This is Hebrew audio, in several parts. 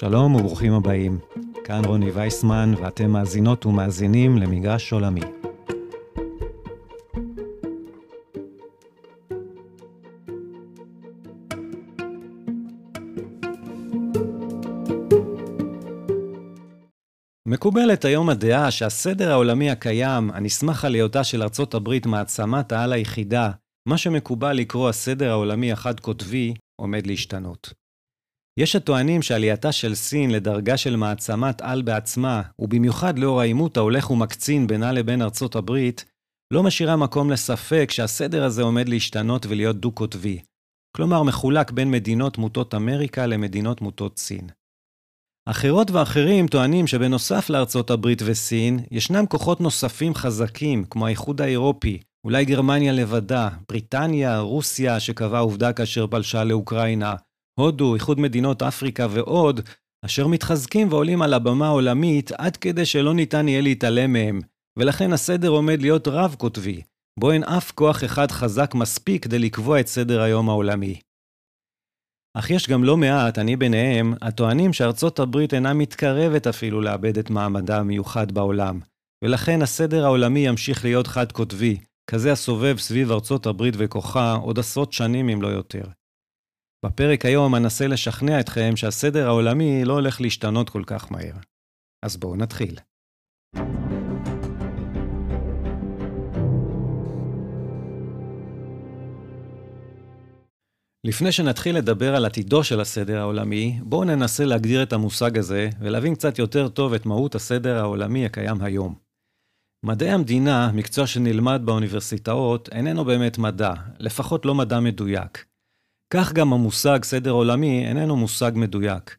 שלום וברוכים הבאים. כאן רוני וייסמן, ואתם מאזינות ומאזינים למגרש עולמי. מקובלת היום הדעה שהסדר העולמי הקיים, הנסמך על היותה של ארצות הברית מעצמת העל היחידה, מה שמקובל לקרוא הסדר העולמי החד-קוטבי, עומד להשתנות. יש הטוענים שעלייתה של סין לדרגה של מעצמת על בעצמה, ובמיוחד לאור העימות ההולך ומקצין בינה לבין ארצות הברית, לא משאירה מקום לספק שהסדר הזה עומד להשתנות ולהיות דו-קוטבי. כלומר, מחולק בין מדינות מוטות אמריקה למדינות מוטות סין. אחרות ואחרים טוענים שבנוסף לארצות הברית וסין, ישנם כוחות נוספים חזקים, כמו האיחוד האירופי, אולי גרמניה לבדה, בריטניה, רוסיה, שקבעה עובדה כאשר פלשה לאוקראינה, הודו, איחוד מדינות אפריקה ועוד, אשר מתחזקים ועולים על הבמה העולמית עד כדי שלא ניתן יהיה להתעלם מהם, ולכן הסדר עומד להיות רב-קוטבי, בו אין אף כוח אחד חזק מספיק כדי לקבוע את סדר היום העולמי. אך יש גם לא מעט, אני ביניהם, הטוענים שארצות הברית אינה מתקרבת אפילו לאבד את מעמדה המיוחד בעולם, ולכן הסדר העולמי ימשיך להיות חד-קוטבי, כזה הסובב סביב ארצות הברית וכוחה עוד עשרות שנים אם לא יותר. בפרק היום אנסה לשכנע אתכם שהסדר העולמי לא הולך להשתנות כל כך מהר. אז בואו נתחיל. לפני שנתחיל לדבר על עתידו של הסדר העולמי, בואו ננסה להגדיר את המושג הזה ולהבין קצת יותר טוב את מהות הסדר העולמי הקיים היום. מדעי המדינה, מקצוע שנלמד באוניברסיטאות, איננו באמת מדע, לפחות לא מדע מדויק. כך גם המושג סדר עולמי איננו מושג מדויק.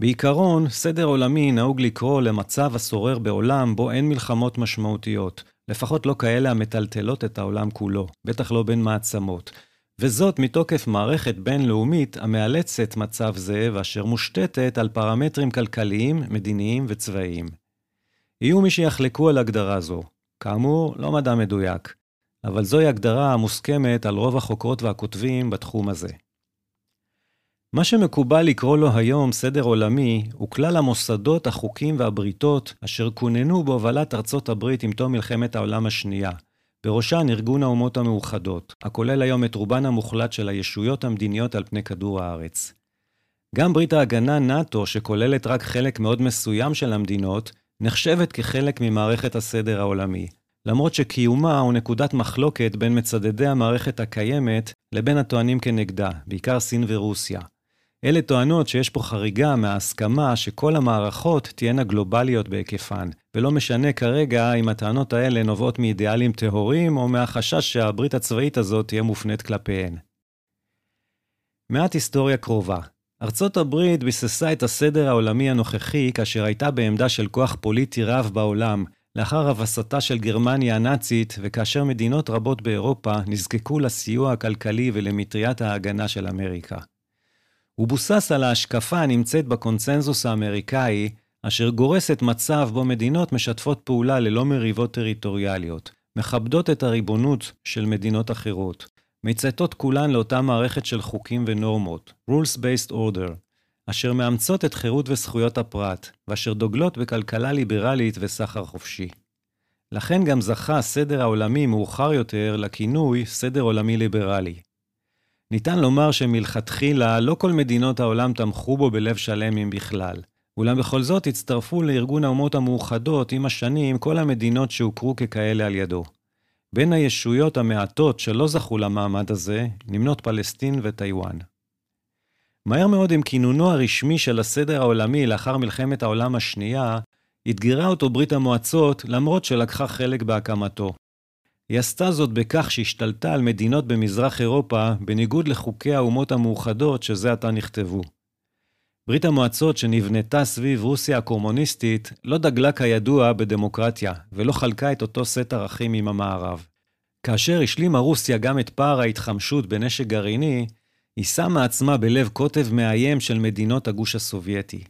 בעיקרון, סדר עולמי נהוג לקרוא למצב השורר בעולם בו אין מלחמות משמעותיות, לפחות לא כאלה המטלטלות את העולם כולו, בטח לא בין מעצמות, וזאת מתוקף מערכת בינלאומית המאלצת מצב זה ואשר מושתתת על פרמטרים כלכליים, מדיניים וצבאיים. יהיו מי שיחלקו על הגדרה זו. כאמור, לא מדע מדויק, אבל זוהי הגדרה המוסכמת על רוב החוקרות והכותבים בתחום הזה. מה שמקובל לקרוא לו היום סדר עולמי, הוא כלל המוסדות, החוקים והבריתות אשר כוננו בהובלת ארצות הברית עם תום מלחמת העולם השנייה, בראשן ארגון האומות המאוחדות, הכולל היום את רובן המוחלט של הישויות המדיניות על פני כדור הארץ. גם ברית ההגנה נאט"ו, שכוללת רק חלק מאוד מסוים של המדינות, נחשבת כחלק ממערכת הסדר העולמי, למרות שקיומה הוא נקודת מחלוקת בין מצדדי המערכת הקיימת לבין הטוענים כנגדה, בעיקר סין ורוסיה. אלה טוענות שיש פה חריגה מההסכמה שכל המערכות תהיינה גלובליות בהיקפן, ולא משנה כרגע אם הטענות האלה נובעות מאידיאלים טהורים או מהחשש שהברית הצבאית הזאת תהיה מופנית כלפיהן. מעט היסטוריה קרובה. ארצות הברית ביססה את הסדר העולמי הנוכחי כאשר הייתה בעמדה של כוח פוליטי רב בעולם, לאחר הבסתה של גרמניה הנאצית, וכאשר מדינות רבות באירופה נזקקו לסיוע הכלכלי ולמטריית ההגנה של אמריקה. הוא בוסס על ההשקפה הנמצאת בקונצנזוס האמריקאי, אשר גורסת מצב בו מדינות משתפות פעולה ללא מריבות טריטוריאליות, מכבדות את הריבונות של מדינות אחרות, מצייתות כולן לאותה מערכת של חוקים ונורמות, Rules-Based Order, אשר מאמצות את חירות וזכויות הפרט, ואשר דוגלות בכלכלה ליברלית וסחר חופשי. לכן גם זכה הסדר העולמי מאוחר יותר לכינוי סדר עולמי ליברלי. ניתן לומר שמלכתחילה לא כל מדינות העולם תמכו בו בלב שלם אם בכלל. אולם בכל זאת הצטרפו לארגון האומות המאוחדות עם השנים כל המדינות שהוכרו ככאלה על ידו. בין הישויות המעטות שלא זכו למעמד הזה, נמנות פלסטין וטיוואן. מהר מאוד עם כינונו הרשמי של הסדר העולמי לאחר מלחמת העולם השנייה, אתגרה אותו ברית המועצות למרות שלקחה חלק בהקמתו. היא עשתה זאת בכך שהשתלטה על מדינות במזרח אירופה, בניגוד לחוקי האומות המאוחדות שזה עתה נכתבו. ברית המועצות שנבנתה סביב רוסיה הקומוניסטית לא דגלה כידוע בדמוקרטיה, ולא חלקה את אותו סט ערכים עם המערב. כאשר השלימה רוסיה גם את פער ההתחמשות בנשק גרעיני, היא שמה עצמה בלב קוטב מאיים של מדינות הגוש הסובייטי.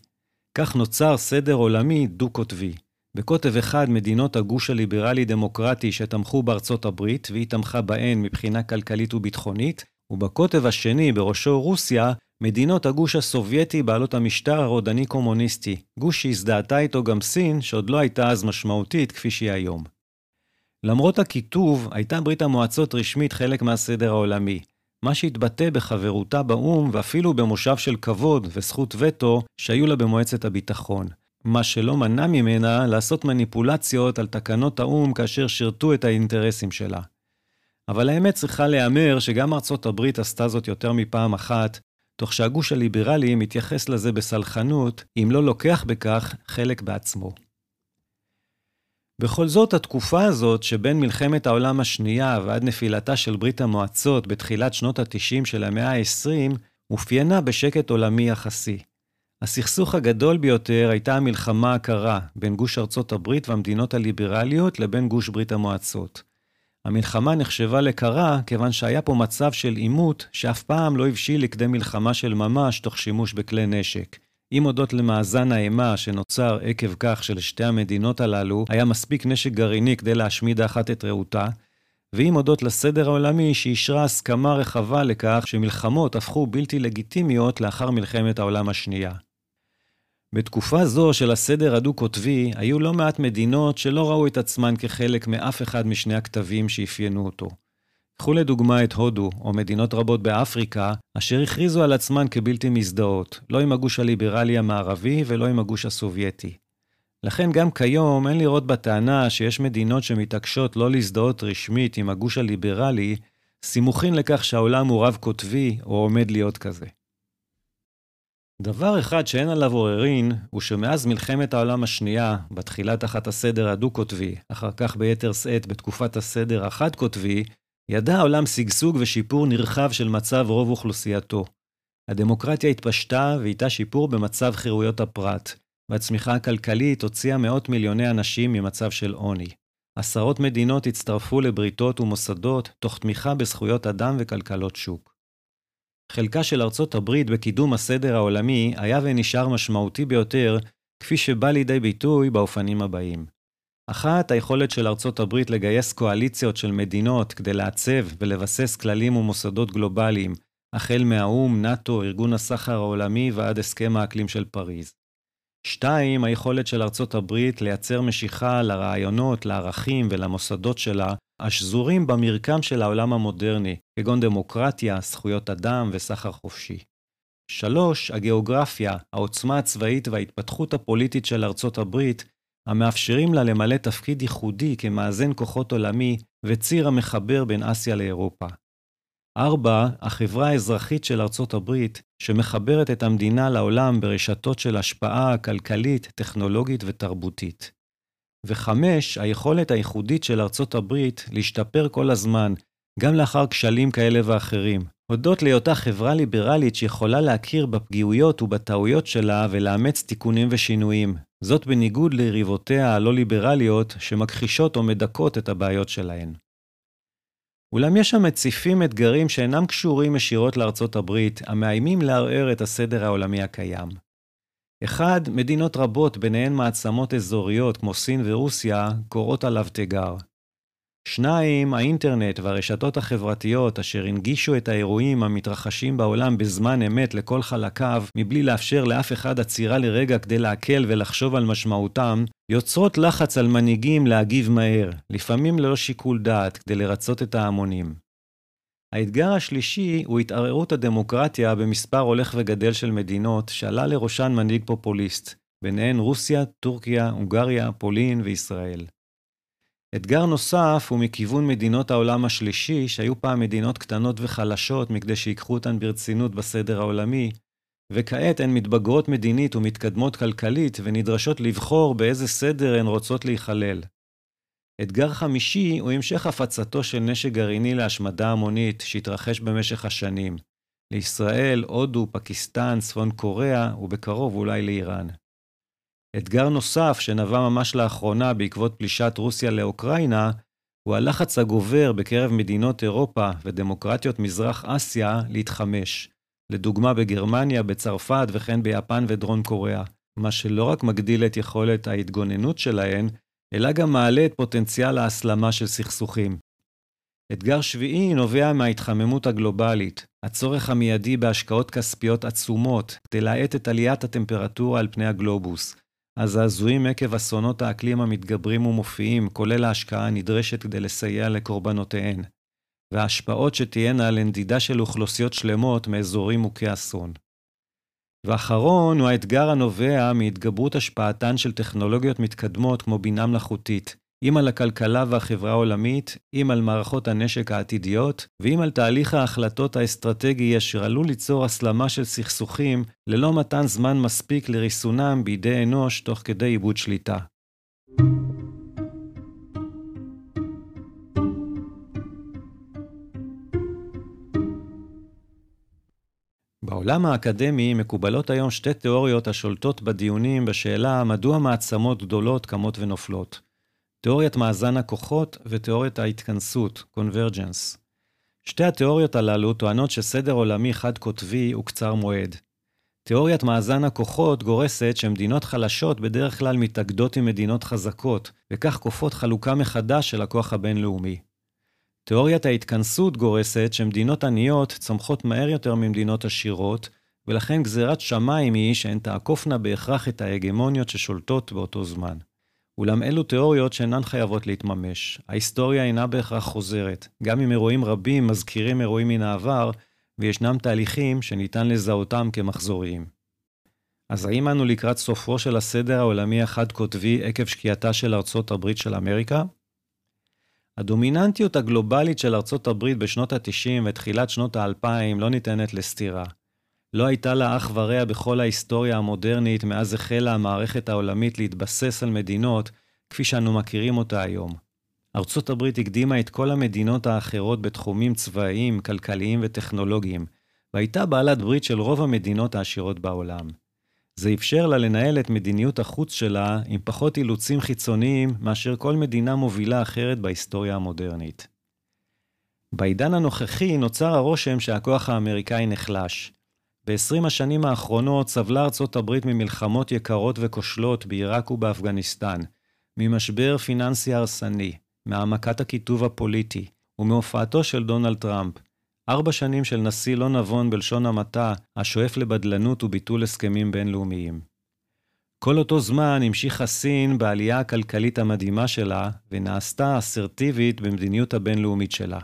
כך נוצר סדר עולמי דו-קוטבי. בקוטב אחד מדינות הגוש הליברלי-דמוקרטי שתמכו בארצות הברית, והיא תמכה בהן מבחינה כלכלית וביטחונית, ובקוטב השני, בראשו רוסיה, מדינות הגוש הסובייטי בעלות המשטר הרודני-קומוניסטי, גוש שהזדהתה איתו גם סין, שעוד לא הייתה אז משמעותית כפי שהיא היום. למרות הקיטוב, הייתה ברית המועצות רשמית חלק מהסדר העולמי, מה שהתבטא בחברותה באו"ם ואפילו במושב של כבוד וזכות וטו שהיו לה במועצת הביטחון. מה שלא מנע ממנה לעשות מניפולציות על תקנות האו"ם כאשר שירתו את האינטרסים שלה. אבל האמת צריכה להיאמר שגם ארצות הברית עשתה זאת יותר מפעם אחת, תוך שהגוש הליברלי מתייחס לזה בסלחנות, אם לא לוקח בכך חלק בעצמו. בכל זאת, התקופה הזאת שבין מלחמת העולם השנייה ועד נפילתה של ברית המועצות בתחילת שנות ה-90 של המאה ה-20, אופיינה בשקט עולמי יחסי. הסכסוך הגדול ביותר הייתה המלחמה הקרה בין גוש ארצות הברית והמדינות הליברליות לבין גוש ברית המועצות. המלחמה נחשבה לקרה כיוון שהיה פה מצב של עימות שאף פעם לא הבשיל לכדי מלחמה של ממש תוך שימוש בכלי נשק. אם הודות למאזן האימה שנוצר עקב כך שלשתי המדינות הללו היה מספיק נשק גרעיני כדי להשמיד האחת את רעותה, ואם הודות לסדר העולמי שאישרה הסכמה רחבה לכך שמלחמות הפכו בלתי לגיטימיות לאחר מלחמת העולם השנייה. בתקופה זו של הסדר הדו-קוטבי, היו לא מעט מדינות שלא ראו את עצמן כחלק מאף אחד משני הכתבים שאפיינו אותו. קחו לדוגמה את הודו, או מדינות רבות באפריקה, אשר הכריזו על עצמן כבלתי מזדהות, לא עם הגוש הליברלי המערבי ולא עם הגוש הסובייטי. לכן גם כיום אין לראות בטענה שיש מדינות שמתעקשות לא להזדהות רשמית עם הגוש הליברלי, סימוכין לכך שהעולם הוא רב-קוטבי או עומד להיות כזה. דבר אחד שאין עליו עוררין, הוא שמאז מלחמת העולם השנייה, בתחילה תחת הסדר הדו-קוטבי, אחר כך ביתר שאת בתקופת הסדר החד-קוטבי, ידע העולם שגשוג ושיפור נרחב של מצב רוב אוכלוסייתו. הדמוקרטיה התפשטה ואיתה שיפור במצב חירויות הפרט, והצמיחה הכלכלית הוציאה מאות מיליוני אנשים ממצב של עוני. עשרות מדינות הצטרפו לבריתות ומוסדות תוך תמיכה בזכויות אדם וכלכלות שוק. חלקה של ארצות הברית בקידום הסדר העולמי היה ונשאר משמעותי ביותר, כפי שבא לידי ביטוי באופנים הבאים. אחת, היכולת של ארצות הברית לגייס קואליציות של מדינות כדי לעצב ולבסס כללים ומוסדות גלובליים, החל מהאו"ם, נאט"ו, ארגון הסחר העולמי ועד הסכם האקלים של פריז. שתיים, היכולת של ארצות הברית לייצר משיכה לרעיונות, לערכים ולמוסדות שלה, השזורים במרקם של העולם המודרני, כגון דמוקרטיה, זכויות אדם וסחר חופשי. שלוש, הגיאוגרפיה, העוצמה הצבאית וההתפתחות הפוליטית של ארצות הברית, המאפשרים לה למלא תפקיד ייחודי כמאזן כוחות עולמי וציר המחבר בין אסיה לאירופה. 4. החברה האזרחית של ארצות הברית, שמחברת את המדינה לעולם ברשתות של השפעה כלכלית, טכנולוגית ותרבותית. ו-5. היכולת הייחודית של ארצות הברית להשתפר כל הזמן, גם לאחר כשלים כאלה ואחרים, הודות להיותה חברה ליברלית שיכולה להכיר בפגיעויות ובטעויות שלה ולאמץ תיקונים ושינויים. זאת בניגוד ליריבותיה הלא ליברליות שמכחישות או מדכאות את הבעיות שלהן. אולם יש המציפים אתגרים שאינם קשורים ישירות לארצות הברית, המאיימים לערער את הסדר העולמי הקיים. אחד, מדינות רבות, ביניהן מעצמות אזוריות כמו סין ורוסיה, קוראות עליו תיגר. שניים, האינטרנט והרשתות החברתיות אשר הנגישו את האירועים המתרחשים בעולם בזמן אמת לכל חלקיו, מבלי לאפשר לאף אחד עצירה לרגע כדי להקל ולחשוב על משמעותם, יוצרות לחץ על מנהיגים להגיב מהר, לפעמים ללא שיקול דעת, כדי לרצות את ההמונים. האתגר השלישי הוא התערערות הדמוקרטיה במספר הולך וגדל של מדינות שעלה לראשן מנהיג פופוליסט, ביניהן רוסיה, טורקיה, הונגריה, פולין וישראל. אתגר נוסף הוא מכיוון מדינות העולם השלישי, שהיו פעם מדינות קטנות וחלשות מכדי שיקחו אותן ברצינות בסדר העולמי, וכעת הן מתבגרות מדינית ומתקדמות כלכלית ונדרשות לבחור באיזה סדר הן רוצות להיכלל. אתגר חמישי הוא המשך הפצתו של נשק גרעיני להשמדה המונית שהתרחש במשך השנים, לישראל, הודו, פקיסטן, צפון קוריאה ובקרוב אולי לאיראן. אתגר נוסף שנבע ממש לאחרונה בעקבות פלישת רוסיה לאוקראינה, הוא הלחץ הגובר בקרב מדינות אירופה ודמוקרטיות מזרח אסיה להתחמש, לדוגמה בגרמניה, בצרפת וכן ביפן ודרום קוריאה, מה שלא רק מגדיל את יכולת ההתגוננות שלהן, אלא גם מעלה את פוטנציאל ההסלמה של סכסוכים. אתגר שביעי נובע מההתחממות הגלובלית, הצורך המיידי בהשקעות כספיות עצומות כדי להאט את עליית הטמפרטורה על פני הגלובוס, הזעזועים עקב אסונות האקלים המתגברים ומופיעים, כולל ההשקעה הנדרשת כדי לסייע לקורבנותיהן, וההשפעות שתהיינה על נדידה של אוכלוסיות שלמות מאזורים מוכי אסון. ואחרון הוא האתגר הנובע מהתגברות השפעתן של טכנולוגיות מתקדמות כמו בינה מלאכותית, אם על הכלכלה והחברה העולמית, אם על מערכות הנשק העתידיות, ואם על תהליך ההחלטות האסטרטגי אשר עלול ליצור הסלמה של סכסוכים, ללא מתן זמן מספיק לריסונם בידי אנוש תוך כדי עיבוד שליטה. בעולם האקדמי מקובלות היום שתי תיאוריות השולטות בדיונים בשאלה מדוע מעצמות גדולות קמות ונופלות. תיאוריית מאזן הכוחות ותיאוריית ההתכנסות, Convergence. שתי התיאוריות הללו טוענות שסדר עולמי חד-קוטבי הוא קצר מועד. תיאוריית מאזן הכוחות גורסת שמדינות חלשות בדרך כלל מתאגדות עם מדינות חזקות, וכך כופות חלוקה מחדש של הכוח הבינלאומי. תיאוריית ההתכנסות גורסת שמדינות עניות צומחות מהר יותר ממדינות עשירות, ולכן גזירת שמיים היא שהן תעקופנה בהכרח את ההגמוניות ששולטות באותו זמן. אולם אלו תיאוריות שאינן חייבות להתממש. ההיסטוריה אינה בהכרח חוזרת, גם אם אירועים רבים מזכירים אירועים מן העבר, וישנם תהליכים שניתן לזהותם כמחזוריים. אז האם אנו לקראת סופו של הסדר העולמי החד-קוטבי עקב שקיעתה של ארצות הברית של אמריקה? הדומיננטיות הגלובלית של ארצות הברית בשנות ה-90 ותחילת שנות ה-2000 לא ניתנת לסתירה. לא הייתה לה אח ורע בכל ההיסטוריה המודרנית מאז החלה המערכת העולמית להתבסס על מדינות כפי שאנו מכירים אותה היום. ארצות הברית הקדימה את כל המדינות האחרות בתחומים צבאיים, כלכליים וטכנולוגיים, והייתה בעלת ברית של רוב המדינות העשירות בעולם. זה אפשר לה לנהל את מדיניות החוץ שלה עם פחות אילוצים חיצוניים מאשר כל מדינה מובילה אחרת בהיסטוריה המודרנית. בעידן הנוכחי נוצר הרושם שהכוח האמריקאי נחלש. ב-20 השנים האחרונות סבלה ארצות הברית ממלחמות יקרות וכושלות בעיראק ובאפגניסטן, ממשבר פיננסי הרסני, מהעמקת הקיטוב הפוליטי ומהופעתו של דונלד טראמפ, ארבע שנים של נשיא לא נבון בלשון המעטה, השואף לבדלנות וביטול הסכמים בינלאומיים. כל אותו זמן המשיכה סין בעלייה הכלכלית המדהימה שלה, ונעשתה אסרטיבית במדיניות הבינלאומית שלה.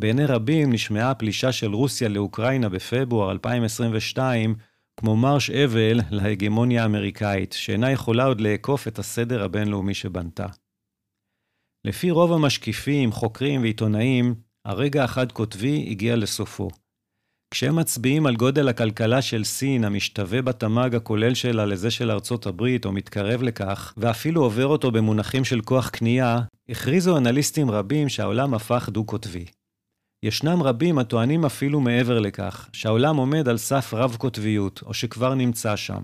בעיני רבים נשמעה הפלישה של רוסיה לאוקראינה בפברואר 2022 כמו מרש אבל להגמוניה האמריקאית, שאינה יכולה עוד לאכוף את הסדר הבינלאומי שבנתה. לפי רוב המשקיפים, חוקרים ועיתונאים, הרגע החד-קוטבי הגיע לסופו. כשהם מצביעים על גודל הכלכלה של סין, המשתווה בתמ"ג הכולל שלה לזה של ארצות הברית, או מתקרב לכך, ואפילו עובר אותו במונחים של כוח קנייה, הכריזו אנליסטים רבים שהעולם הפך דו-קוטבי. ישנם רבים הטוענים אפילו מעבר לכך, שהעולם עומד על סף רב-קוטביות, או שכבר נמצא שם.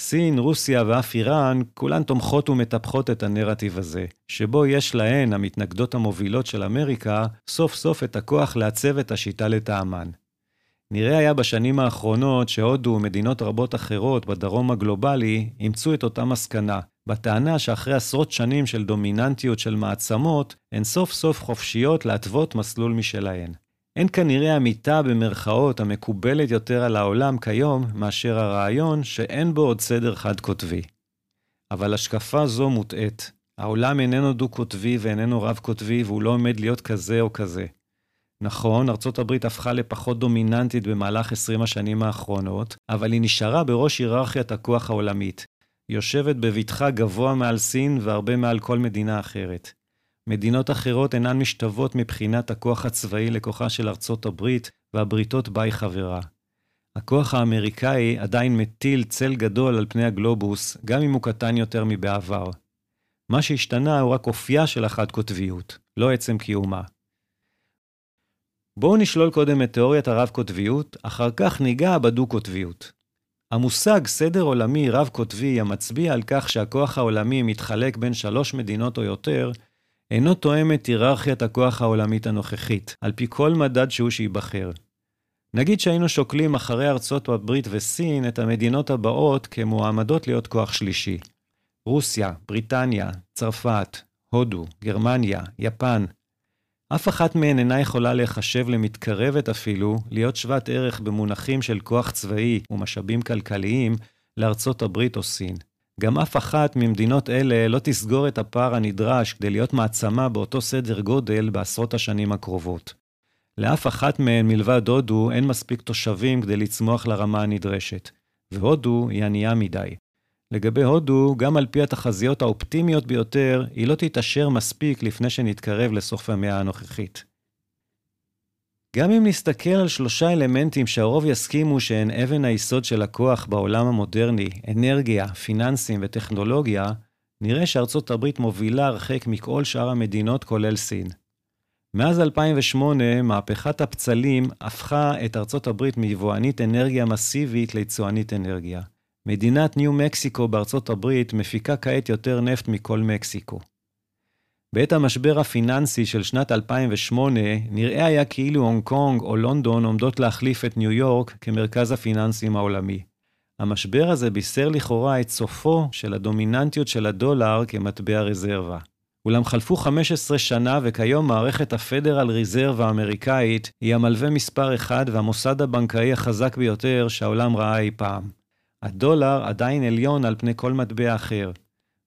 סין, רוסיה ואף איראן, כולן תומכות ומטפחות את הנרטיב הזה, שבו יש להן, המתנגדות המובילות של אמריקה, סוף סוף את הכוח לעצב את השיטה לטעמן. נראה היה בשנים האחרונות שהודו ומדינות רבות אחרות בדרום הגלובלי אימצו את אותה מסקנה, בטענה שאחרי עשרות שנים של דומיננטיות של מעצמות, הן סוף סוף חופשיות להתוות מסלול משלהן. אין כנראה אמיתה במרכאות המקובלת יותר על העולם כיום מאשר הרעיון שאין בו עוד סדר חד-קוטבי. אבל השקפה זו מוטעית. העולם איננו דו-קוטבי ואיננו רב-קוטבי והוא לא עומד להיות כזה או כזה. נכון, ארצות הברית הפכה לפחות דומיננטית במהלך 20 השנים האחרונות, אבל היא נשארה בראש היררכיית הכוח העולמית. יושבת בבטחה גבוה מעל סין והרבה מעל כל מדינה אחרת. מדינות אחרות אינן משתוות מבחינת הכוח הצבאי לכוחה של ארצות הברית, והבריתות בה היא חברה. הכוח האמריקאי עדיין מטיל צל גדול על פני הגלובוס, גם אם הוא קטן יותר מבעבר. מה שהשתנה הוא רק אופייה של החד-קוטביות, לא עצם קיומה. בואו נשלול קודם את תיאוריית הרב-קוטביות, אחר כך ניגע בדו-קוטביות. המושג סדר עולמי רב-קוטבי המצביע על כך שהכוח העולמי מתחלק בין שלוש מדינות או יותר, אינו תואם את היררכיית הכוח העולמית הנוכחית, על פי כל מדד שהוא שייבחר. נגיד שהיינו שוקלים אחרי ארצות הברית וסין את המדינות הבאות כמועמדות להיות כוח שלישי. רוסיה, בריטניה, צרפת, הודו, גרמניה, יפן. אף אחת מהן אינה יכולה להיחשב למתקרבת אפילו, להיות שוות ערך במונחים של כוח צבאי ומשאבים כלכליים לארצות הברית או סין. גם אף אחת ממדינות אלה לא תסגור את הפער הנדרש כדי להיות מעצמה באותו סדר גודל בעשרות השנים הקרובות. לאף אחת מהן מלבד הודו אין מספיק תושבים כדי לצמוח לרמה הנדרשת, והודו היא ענייה מדי. לגבי הודו, גם על פי התחזיות האופטימיות ביותר, היא לא תתעשר מספיק לפני שנתקרב לסוף המאה הנוכחית. גם אם נסתכל על שלושה אלמנטים שהרוב יסכימו שהן אבן היסוד של הכוח בעולם המודרני, אנרגיה, פיננסים וטכנולוגיה, נראה שארצות הברית מובילה הרחק מכל שאר המדינות כולל סין. מאז 2008, מהפכת הפצלים הפכה את ארצות הברית מיבואנית אנרגיה מסיבית ליצואנית אנרגיה. מדינת ניו מקסיקו בארצות הברית מפיקה כעת יותר נפט מכל מקסיקו. בעת המשבר הפיננסי של שנת 2008, נראה היה כאילו הונג קונג או לונדון עומדות להחליף את ניו יורק כמרכז הפיננסים העולמי. המשבר הזה בישר לכאורה את סופו של הדומיננטיות של הדולר כמטבע רזרבה. אולם חלפו 15 שנה וכיום מערכת הפדרל ריזרב האמריקאית היא המלווה מספר אחד והמוסד הבנקאי החזק ביותר שהעולם ראה אי פעם. הדולר עדיין עליון על פני כל מטבע אחר.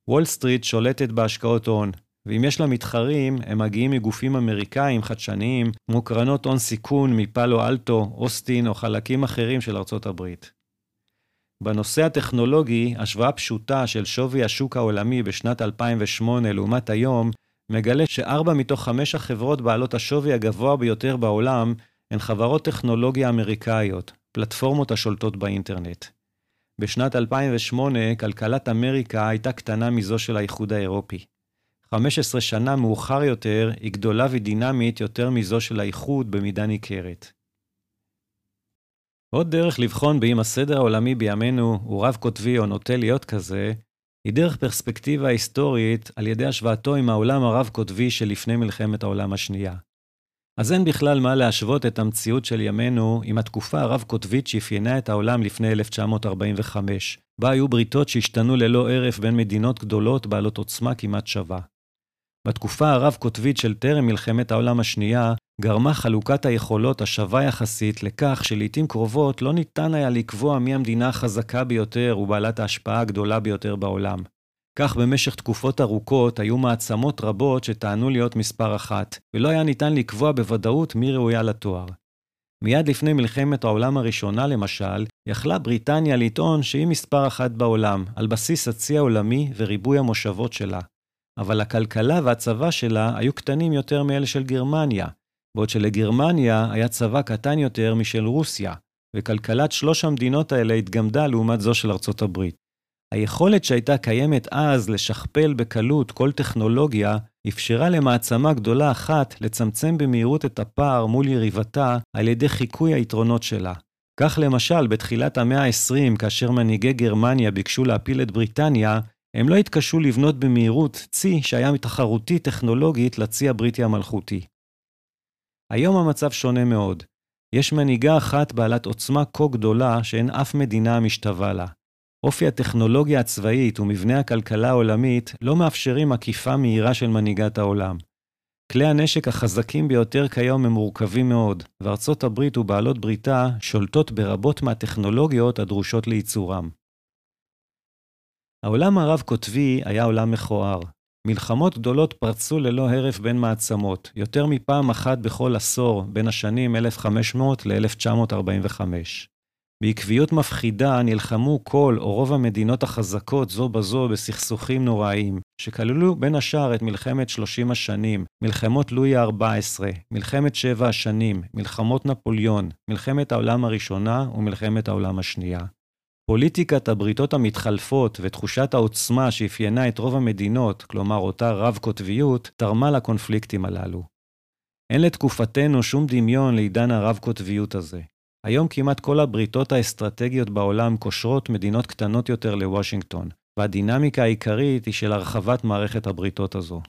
וול סטריט שולטת בהשקעות הון, ואם יש לה מתחרים, הם מגיעים מגופים אמריקאים חדשניים, כמו קרנות הון סיכון מפאלו אלטו, אוסטין או חלקים אחרים של ארצות הברית. בנושא הטכנולוגי, השוואה פשוטה של שווי השוק העולמי בשנת 2008 לעומת היום, מגלה שארבע מתוך חמש החברות בעלות השווי הגבוה ביותר בעולם הן חברות טכנולוגיה אמריקאיות, פלטפורמות השולטות באינטרנט. בשנת 2008, כלכלת אמריקה הייתה קטנה מזו של האיחוד האירופי. 15 שנה מאוחר יותר, היא גדולה ודינמית יותר מזו של האיחוד במידה ניכרת. עוד דרך לבחון באם הסדר העולמי בימינו הוא רב-קוטבי או נוטה להיות כזה, היא דרך פרספקטיבה היסטורית על ידי השוואתו עם העולם הרב-קוטבי שלפני מלחמת העולם השנייה. אז אין בכלל מה להשוות את המציאות של ימינו עם התקופה הרב-קוטבית שאפיינה את העולם לפני 1945, בה היו בריתות שהשתנו ללא הרף בין מדינות גדולות בעלות עוצמה כמעט שווה. בתקופה הרב-קוטבית של טרם מלחמת העולם השנייה, גרמה חלוקת היכולות השווה יחסית לכך שלעיתים קרובות לא ניתן היה לקבוע מי המדינה החזקה ביותר ובעלת ההשפעה הגדולה ביותר בעולם. כך במשך תקופות ארוכות היו מעצמות רבות שטענו להיות מספר אחת, ולא היה ניתן לקבוע בוודאות מי ראויה לתואר. מיד לפני מלחמת העולם הראשונה, למשל, יכלה בריטניה לטעון שהיא מספר אחת בעולם, על בסיס הצי העולמי וריבוי המושבות שלה. אבל הכלכלה והצבא שלה היו קטנים יותר מאלה של גרמניה, בעוד שלגרמניה היה צבא קטן יותר משל רוסיה, וכלכלת שלוש המדינות האלה התגמדה לעומת זו של ארצות הברית. היכולת שהייתה קיימת אז לשכפל בקלות כל טכנולוגיה, אפשרה למעצמה גדולה אחת לצמצם במהירות את הפער מול יריבתה על ידי חיקוי היתרונות שלה. כך למשל, בתחילת המאה ה-20, כאשר מנהיגי גרמניה ביקשו להפיל את בריטניה, הם לא התקשו לבנות במהירות צי שהיה תחרותי טכנולוגית לצי הבריטי המלכותי. היום המצב שונה מאוד. יש מנהיגה אחת בעלת עוצמה כה גדולה שאין אף מדינה המשתווה לה. אופי הטכנולוגיה הצבאית ומבנה הכלכלה העולמית לא מאפשרים עקיפה מהירה של מנהיגת העולם. כלי הנשק החזקים ביותר כיום הם מורכבים מאוד, וארצות הברית ובעלות בריתה שולטות ברבות מהטכנולוגיות הדרושות לייצורם. העולם הרב-קוטבי היה עולם מכוער. מלחמות גדולות פרצו ללא הרף בין מעצמות, יותר מפעם אחת בכל עשור בין השנים 1500 ל-1945. בעקביות מפחידה נלחמו כל או רוב המדינות החזקות זו בזו בסכסוכים נוראיים, שכללו בין השאר את מלחמת 30 השנים, מלחמות לואי ה-14, מלחמת שבע השנים, מלחמות נפוליאון, מלחמת העולם הראשונה ומלחמת העולם השנייה. פוליטיקת הבריתות המתחלפות ותחושת העוצמה שאפיינה את רוב המדינות, כלומר אותה רב-קוטביות, תרמה לקונפליקטים הללו. אין לתקופתנו שום דמיון לעידן הרב-קוטביות הזה. היום כמעט כל הבריתות האסטרטגיות בעולם קושרות מדינות קטנות יותר לוושינגטון, והדינמיקה העיקרית היא של הרחבת מערכת הבריתות הזו.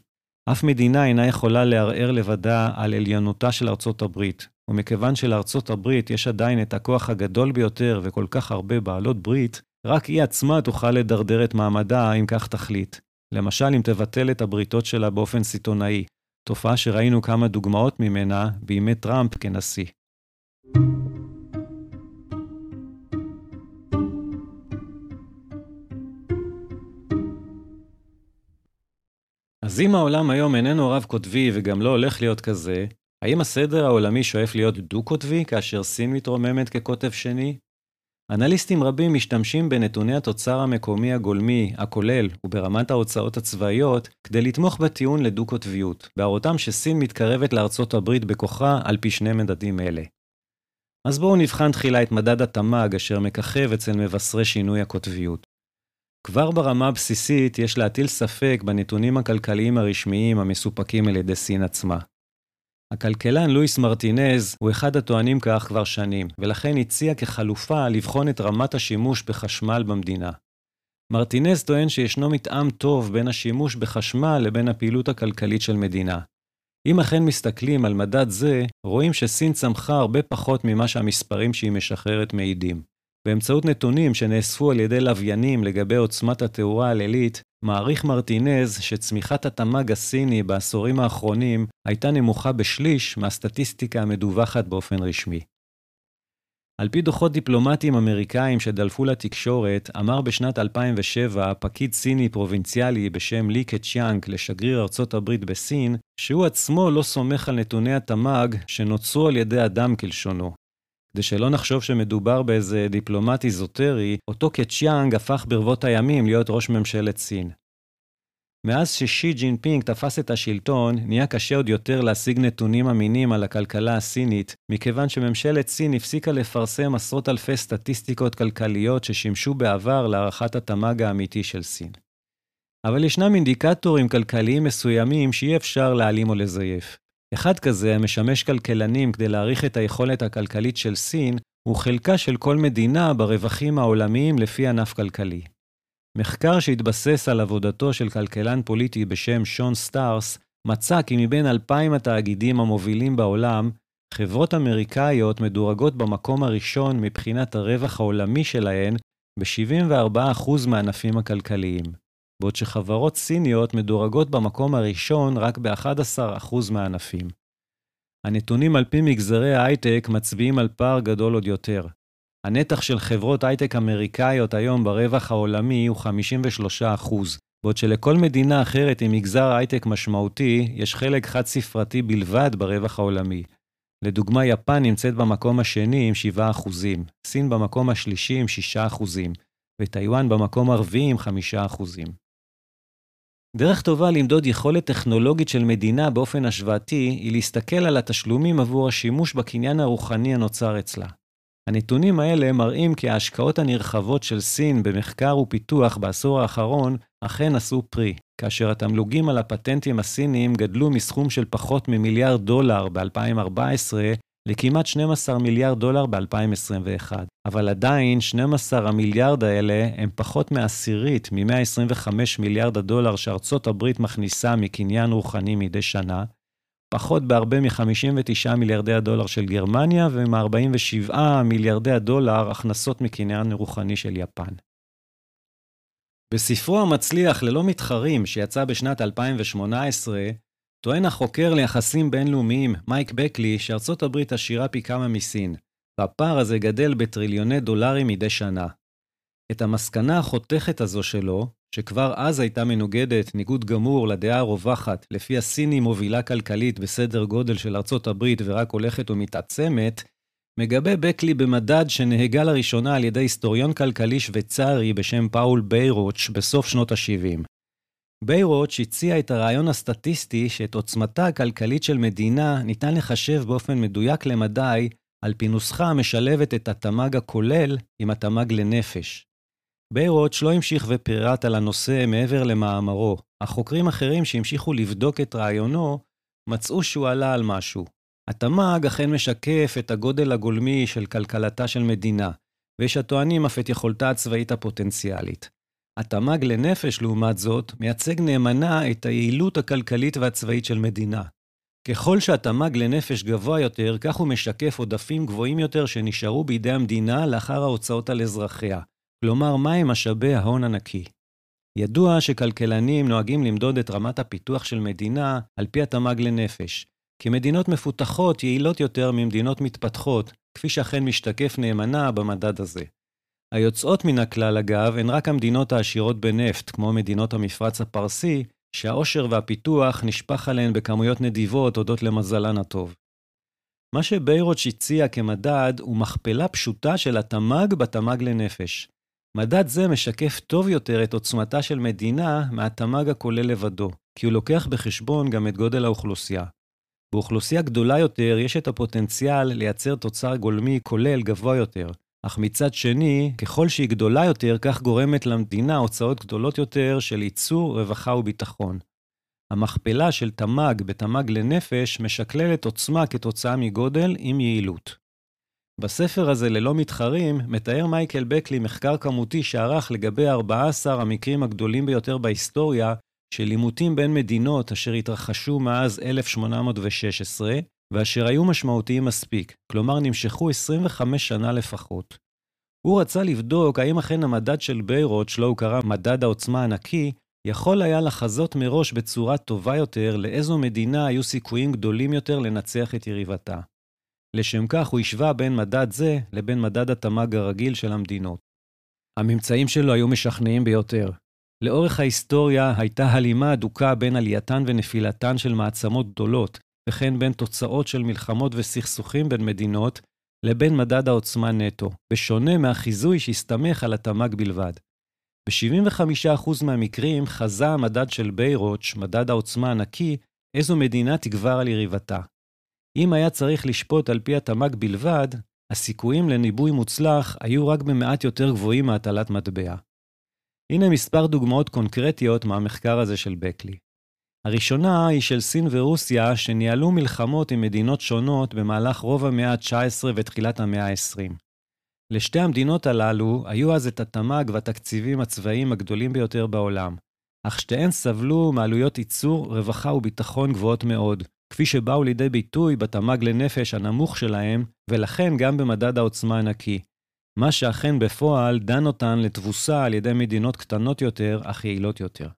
אף מדינה אינה יכולה לערער לבדה על עליונותה של ארצות הברית, ומכיוון שלארצות הברית יש עדיין את הכוח הגדול ביותר וכל כך הרבה בעלות ברית, רק היא עצמה תוכל לדרדר את מעמדה אם כך תחליט. למשל, אם תבטל את הבריתות שלה באופן סיטונאי, תופעה שראינו כמה דוגמאות ממנה בימי טראמפ כנשיא. אז אם העולם היום איננו רב-קוטבי וגם לא הולך להיות כזה, האם הסדר העולמי שואף להיות דו-קוטבי כאשר סין מתרוממת כקוטב שני? אנליסטים רבים משתמשים בנתוני התוצר המקומי הגולמי, הכולל, וברמת ההוצאות הצבאיות, כדי לתמוך בטיעון לדו-קוטביות, בהראותם שסין מתקרבת לארצות הברית בכוחה על פי שני מדדים אלה. אז בואו נבחן תחילה את מדד התמ"ג אשר מככב אצל מבשרי שינוי הקוטביות. כבר ברמה הבסיסית יש להטיל ספק בנתונים הכלכליים הרשמיים המסופקים על ידי סין עצמה. הכלכלן לואיס מרטינז הוא אחד הטוענים כך כבר שנים, ולכן הציע כחלופה לבחון את רמת השימוש בחשמל במדינה. מרטינז טוען שישנו מתאם טוב בין השימוש בחשמל לבין הפעילות הכלכלית של מדינה. אם אכן מסתכלים על מדד זה, רואים שסין צמחה הרבה פחות ממה שהמספרים שהיא משחררת מעידים. באמצעות נתונים שנאספו על ידי לוויינים לגבי עוצמת התאורה הלילית, מעריך מרטינז שצמיחת התמ"ג הסיני בעשורים האחרונים הייתה נמוכה בשליש מהסטטיסטיקה המדווחת באופן רשמי. על פי דוחות דיפלומטיים אמריקאים שדלפו לתקשורת, אמר בשנת 2007 פקיד סיני פרובינציאלי בשם לי קצ'יאנג לשגריר ארצות הברית בסין, שהוא עצמו לא סומך על נתוני התמ"ג שנוצרו על ידי אדם כלשונו, כדי שלא נחשוב שמדובר באיזה דיפלומט איזוטרי, אותו קצ'יאנג הפך ברבות הימים להיות ראש ממשלת סין. מאז ששי ג'ינפינג תפס את השלטון, נהיה קשה עוד יותר להשיג נתונים אמינים על הכלכלה הסינית, מכיוון שממשלת סין הפסיקה לפרסם עשרות אלפי סטטיסטיקות כלכליות ששימשו בעבר להערכת התמ"ג האמיתי של סין. אבל ישנם אינדיקטורים כלכליים מסוימים שאי אפשר להעלים או לזייף. אחד כזה, המשמש כלכלנים כדי להעריך את היכולת הכלכלית של סין, הוא חלקה של כל מדינה ברווחים העולמיים לפי ענף כלכלי. מחקר שהתבסס על עבודתו של כלכלן פוליטי בשם שון סטארס, מצא כי מבין אלפיים התאגידים המובילים בעולם, חברות אמריקאיות מדורגות במקום הראשון מבחינת הרווח העולמי שלהן ב-74% מהענפים הכלכליים. בעוד שחברות סיניות מדורגות במקום הראשון רק ב-11% מהענפים. הנתונים על פי מגזרי ההייטק מצביעים על פער גדול עוד יותר. הנתח של חברות הייטק אמריקאיות היום ברווח העולמי הוא 53%, בעוד שלכל מדינה אחרת עם מגזר הייטק משמעותי, יש חלק חד-ספרתי בלבד ברווח העולמי. לדוגמה, יפן נמצאת במקום השני עם 7%, סין במקום השלישי עם 6%, וטיוואן במקום הרביעי עם 5%. דרך טובה למדוד יכולת טכנולוגית של מדינה באופן השוואתי, היא להסתכל על התשלומים עבור השימוש בקניין הרוחני הנוצר אצלה. הנתונים האלה מראים כי ההשקעות הנרחבות של סין במחקר ופיתוח בעשור האחרון אכן עשו פרי, כאשר התמלוגים על הפטנטים הסיניים גדלו מסכום של פחות ממיליארד דולר ב-2014 לכמעט 12 מיליארד דולר ב-2021. אבל עדיין 12 המיליארד האלה הם פחות מעשירית מ-125 מיליארד הדולר שארצות הברית מכניסה מקניין רוחני מדי שנה, פחות בהרבה מ-59 מיליארדי הדולר של גרמניה ומ-47 מיליארדי הדולר הכנסות מקניין רוחני של יפן. בספרו המצליח ללא מתחרים שיצא בשנת 2018, טוען החוקר ליחסים בינלאומיים, מייק בקלי, שארצות הברית עשירה פי כמה מסין, והפער הזה גדל בטריליוני דולרים מדי שנה. את המסקנה החותכת הזו שלו, שכבר אז הייתה מנוגדת ניגוד גמור לדעה הרווחת, לפי הסיני מובילה כלכלית בסדר גודל של ארצות הברית ורק הולכת ומתעצמת, מגבה בקלי במדד שנהגה לראשונה על ידי היסטוריון כלכלי שוויצרי בשם פאול ביירוץ' בסוף שנות ה-70. ביירוץ' הציע את הרעיון הסטטיסטי שאת עוצמתה הכלכלית של מדינה ניתן לחשב באופן מדויק למדי על פי נוסחה המשלבת את התמ"ג הכולל עם התמ"ג לנפש. ביירוץ' לא המשיך ופירט על הנושא מעבר למאמרו, אך חוקרים אחרים שהמשיכו לבדוק את רעיונו, מצאו שהוא עלה על משהו. התמ"ג אכן משקף את הגודל הגולמי של כלכלתה של מדינה, ויש הטוענים אף את יכולתה הצבאית הפוטנציאלית. התמ"ג לנפש, לעומת זאת, מייצג נאמנה את היעילות הכלכלית והצבאית של מדינה. ככל שהתמ"ג לנפש גבוה יותר, כך הוא משקף עודפים גבוהים יותר שנשארו בידי המדינה לאחר ההוצאות על אזרחיה. כלומר, מהם משאבי ההון הנקי. ידוע שכלכלנים נוהגים למדוד את רמת הפיתוח של מדינה על פי התמ"ג לנפש, כי מדינות מפותחות יעילות יותר ממדינות מתפתחות, כפי שאכן משתקף נאמנה במדד הזה. היוצאות מן הכלל, אגב, הן רק המדינות העשירות בנפט, כמו מדינות המפרץ הפרסי, שהעושר והפיתוח נשפך עליהן בכמויות נדיבות הודות למזלן הטוב. מה שביירוץ' הציע כמדד הוא מכפלה פשוטה של התמ"ג בתמ"ג לנפש. מדד זה משקף טוב יותר את עוצמתה של מדינה מהתמ"ג הכולל לבדו, כי הוא לוקח בחשבון גם את גודל האוכלוסייה. באוכלוסייה גדולה יותר יש את הפוטנציאל לייצר תוצר גולמי כולל גבוה יותר, אך מצד שני, ככל שהיא גדולה יותר, כך גורמת למדינה הוצאות גדולות יותר של ייצור, רווחה וביטחון. המכפלה של תמ"ג בתמ"ג לנפש משקללת עוצמה כתוצאה מגודל עם יעילות. בספר הזה, ללא מתחרים, מתאר מייקל בקלי מחקר כמותי שערך לגבי 14 המקרים הגדולים ביותר בהיסטוריה של עימותים בין מדינות אשר התרחשו מאז 1816, ואשר היו משמעותיים מספיק, כלומר נמשכו 25 שנה לפחות. הוא רצה לבדוק האם אכן המדד של ביירוט, שלו הוא קרא מדד העוצמה הנקי, יכול היה לחזות מראש בצורה טובה יותר לאיזו מדינה היו סיכויים גדולים יותר לנצח את יריבתה. לשם כך הוא השווה בין מדד זה לבין מדד התמ"ג הרגיל של המדינות. הממצאים שלו היו משכנעים ביותר. לאורך ההיסטוריה הייתה הלימה הדוקה בין עלייתן ונפילתן של מעצמות גדולות, וכן בין תוצאות של מלחמות וסכסוכים בין מדינות, לבין מדד העוצמה נטו, בשונה מהחיזוי שהסתמך על התמ"ג בלבד. ב-75% מהמקרים חזה המדד של ביירוץ', מדד העוצמה הנקי, איזו מדינה תגבר על יריבתה. אם היה צריך לשפוט על פי התמ"ג בלבד, הסיכויים לניבוי מוצלח היו רק במעט יותר גבוהים מהטלת מטבע. הנה מספר דוגמאות קונקרטיות מהמחקר הזה של בקלי. הראשונה היא של סין ורוסיה, שניהלו מלחמות עם מדינות שונות במהלך רוב המאה ה-19 ותחילת המאה ה-20. לשתי המדינות הללו היו אז את התמ"ג והתקציבים הצבאיים הגדולים ביותר בעולם, אך שתיהן סבלו מעלויות ייצור, רווחה וביטחון גבוהות מאוד, כפי שבאו לידי ביטוי בתמ"ג לנפש הנמוך שלהם, ולכן גם במדד העוצמה הנקי, מה שאכן בפועל דן אותן לתבוסה על ידי מדינות קטנות יותר, אך יעילות יותר.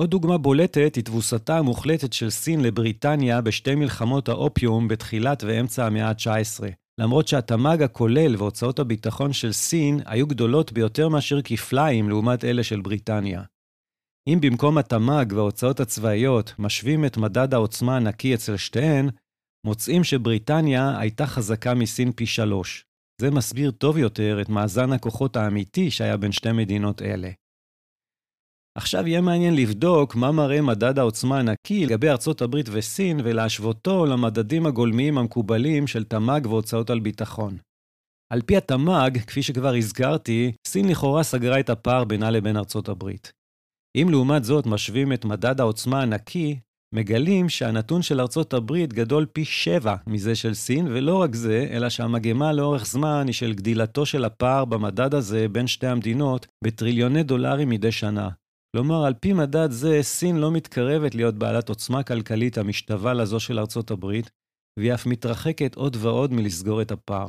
עוד דוגמה בולטת היא תבוסתה המוחלטת של סין לבריטניה בשתי מלחמות האופיום בתחילת ואמצע המאה ה-19, למרות שהתמ"ג הכולל והוצאות הביטחון של סין היו גדולות ביותר מאשר כפליים לעומת אלה של בריטניה. אם במקום התמ"ג וההוצאות הצבאיות משווים את מדד העוצמה הנקי אצל שתיהן, מוצאים שבריטניה הייתה חזקה מסין פי שלוש. זה מסביר טוב יותר את מאזן הכוחות האמיתי שהיה בין שתי מדינות אלה. עכשיו יהיה מעניין לבדוק מה מראה מדד העוצמה הנקי לגבי ארצות הברית וסין ולהשוותו למדדים הגולמיים המקובלים של תמ"ג והוצאות על ביטחון. על פי התמ"ג, כפי שכבר הזכרתי, סין לכאורה סגרה את הפער בינה לבין ארצות הברית. אם לעומת זאת משווים את מדד העוצמה הנקי, מגלים שהנתון של ארצות הברית גדול פי שבע מזה של סין, ולא רק זה, אלא שהמגמה לאורך זמן היא של גדילתו של הפער במדד הזה בין שתי המדינות בטריליוני דולרים מדי שנה. כלומר, על פי מדד זה, סין לא מתקרבת להיות בעלת עוצמה כלכלית המשתווה לזו של ארצות הברית, והיא אף מתרחקת עוד ועוד מלסגור את הפער.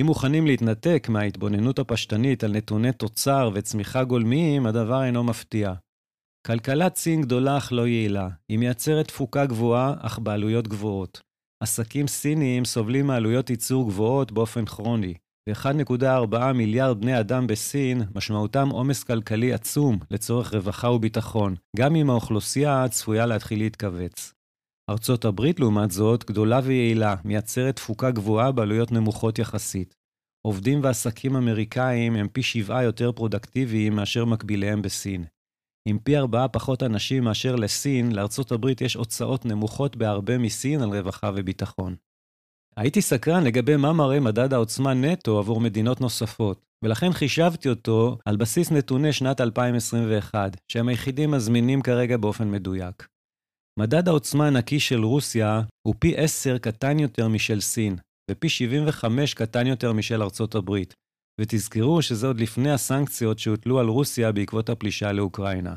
אם מוכנים להתנתק מההתבוננות הפשטנית על נתוני תוצר וצמיחה גולמיים, הדבר אינו מפתיע. כלכלת סין גדולה אך לא יעילה. היא מייצרת תפוקה גבוהה, אך בעלויות גבוהות. עסקים סיניים סובלים מעלויות ייצור גבוהות באופן כרוני, ו-1.4 מיליארד בני אדם בסין, משמעותם עומס כלכלי עצום לצורך רווחה וביטחון, גם אם האוכלוסייה צפויה להתחיל להתכווץ. ארצות הברית, לעומת זאת, גדולה ויעילה, מייצרת תפוקה גבוהה בעלויות נמוכות יחסית. עובדים ועסקים אמריקאים הם פי שבעה יותר פרודקטיביים מאשר מקביליהם בסין. עם פי ארבעה פחות אנשים מאשר לסין, לארצות הברית יש הוצאות נמוכות בהרבה מסין על רווחה וביטחון. הייתי סקרן לגבי מה מראה מדד העוצמה נטו עבור מדינות נוספות, ולכן חישבתי אותו על בסיס נתוני שנת 2021, שהם היחידים הזמינים כרגע באופן מדויק. מדד העוצמה הנקי של רוסיה הוא פי 10 קטן יותר משל סין, ופי 75 קטן יותר משל ארצות הברית, ותזכרו שזה עוד לפני הסנקציות שהוטלו על רוסיה בעקבות הפלישה לאוקראינה.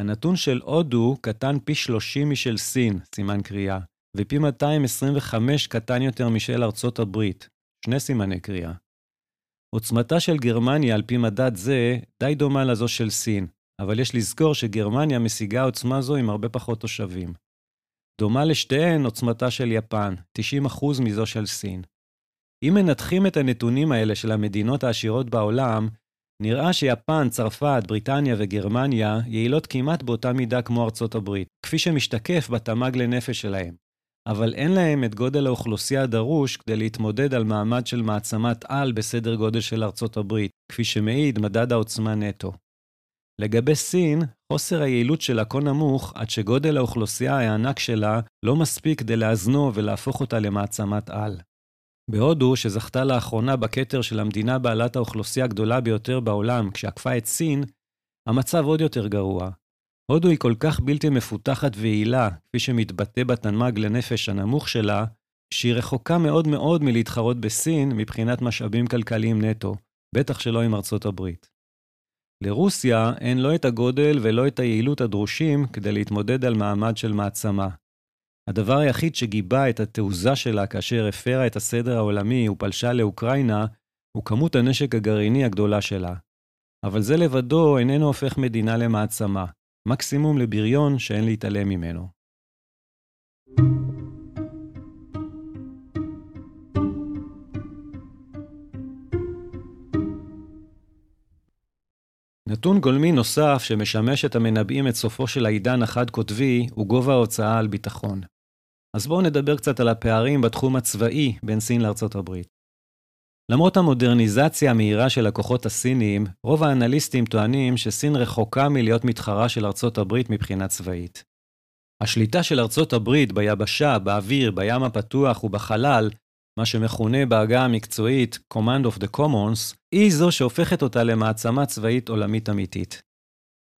הנתון של הודו קטן פי 30 משל סין, סימן קריאה, ופי 225 קטן יותר משל ארצות הברית, שני סימני קריאה. עוצמתה של גרמניה על פי מדד זה די דומה לזו של סין, אבל יש לזכור שגרמניה משיגה עוצמה זו עם הרבה פחות תושבים. דומה לשתיהן עוצמתה של יפן, 90% מזו של סין. אם מנתחים את הנתונים האלה של המדינות העשירות בעולם, נראה שיפן, צרפת, בריטניה וגרמניה יעילות כמעט באותה מידה כמו ארצות הברית, כפי שמשתקף בתמ"ג לנפש שלהם. אבל אין להם את גודל האוכלוסייה הדרוש כדי להתמודד על מעמד של מעצמת על בסדר גודל של ארצות הברית, כפי שמעיד מדד העוצמה נטו. לגבי סין, חוסר היעילות שלה כה נמוך, עד שגודל האוכלוסייה הענק שלה לא מספיק כדי לאזנו ולהפוך אותה למעצמת על. בהודו, שזכתה לאחרונה בכתר של המדינה בעלת האוכלוסייה הגדולה ביותר בעולם כשעקפה את סין, המצב עוד יותר גרוע. הודו היא כל כך בלתי מפותחת ויעילה, כפי שמתבטא בתנמ"ג לנפש הנמוך שלה, שהיא רחוקה מאוד מאוד מלהתחרות בסין מבחינת משאבים כלכליים נטו, בטח שלא עם ארצות הברית. לרוסיה אין לא את הגודל ולא את היעילות הדרושים כדי להתמודד על מעמד של מעצמה. הדבר היחיד שגיבה את התעוזה שלה כאשר הפרה את הסדר העולמי ופלשה לאוקראינה, הוא כמות הנשק הגרעיני הגדולה שלה. אבל זה לבדו איננו הופך מדינה למעצמה, מקסימום לבריון שאין להתעלם ממנו. נתון גולמי נוסף שמשמש את המנבאים את סופו של העידן החד-קוטבי הוא גובה ההוצאה על ביטחון. אז בואו נדבר קצת על הפערים בתחום הצבאי בין סין לארצות הברית. למרות המודרניזציה המהירה של הכוחות הסינים, רוב האנליסטים טוענים שסין רחוקה מלהיות מתחרה של ארצות הברית מבחינה צבאית. השליטה של ארצות הברית ביבשה, באוויר, בים הפתוח ובחלל, מה שמכונה בעגה המקצועית Command of the Commons, היא זו שהופכת אותה למעצמה צבאית עולמית אמיתית.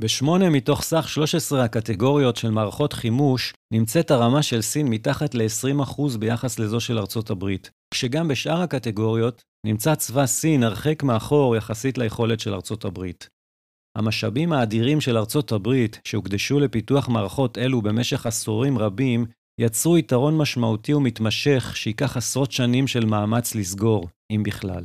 בשמונה מתוך סך 13 הקטגוריות של מערכות חימוש, נמצאת הרמה של סין מתחת ל-20% ביחס לזו של ארצות הברית, כשגם בשאר הקטגוריות נמצא צבא סין הרחק מאחור יחסית ליכולת של ארצות הברית. המשאבים האדירים של ארצות הברית, שהוקדשו לפיתוח מערכות אלו במשך עשורים רבים, יצרו יתרון משמעותי ומתמשך שייקח עשרות שנים של מאמץ לסגור, אם בכלל.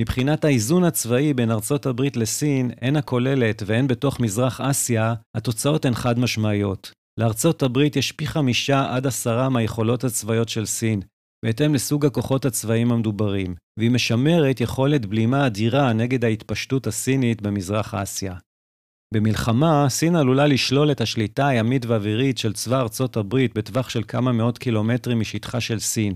מבחינת האיזון הצבאי בין ארצות הברית לסין, הן הכוללת והן בתוך מזרח אסיה, התוצאות הן חד משמעיות. לארצות הברית יש פי חמישה עד עשרה מהיכולות הצבאיות של סין, בהתאם לסוג הכוחות הצבאיים המדוברים, והיא משמרת יכולת בלימה אדירה נגד ההתפשטות הסינית במזרח אסיה. במלחמה, סין עלולה לשלול את השליטה הימית והאווירית של צבא ארצות הברית בטווח של כמה מאות קילומטרים משטחה של סין,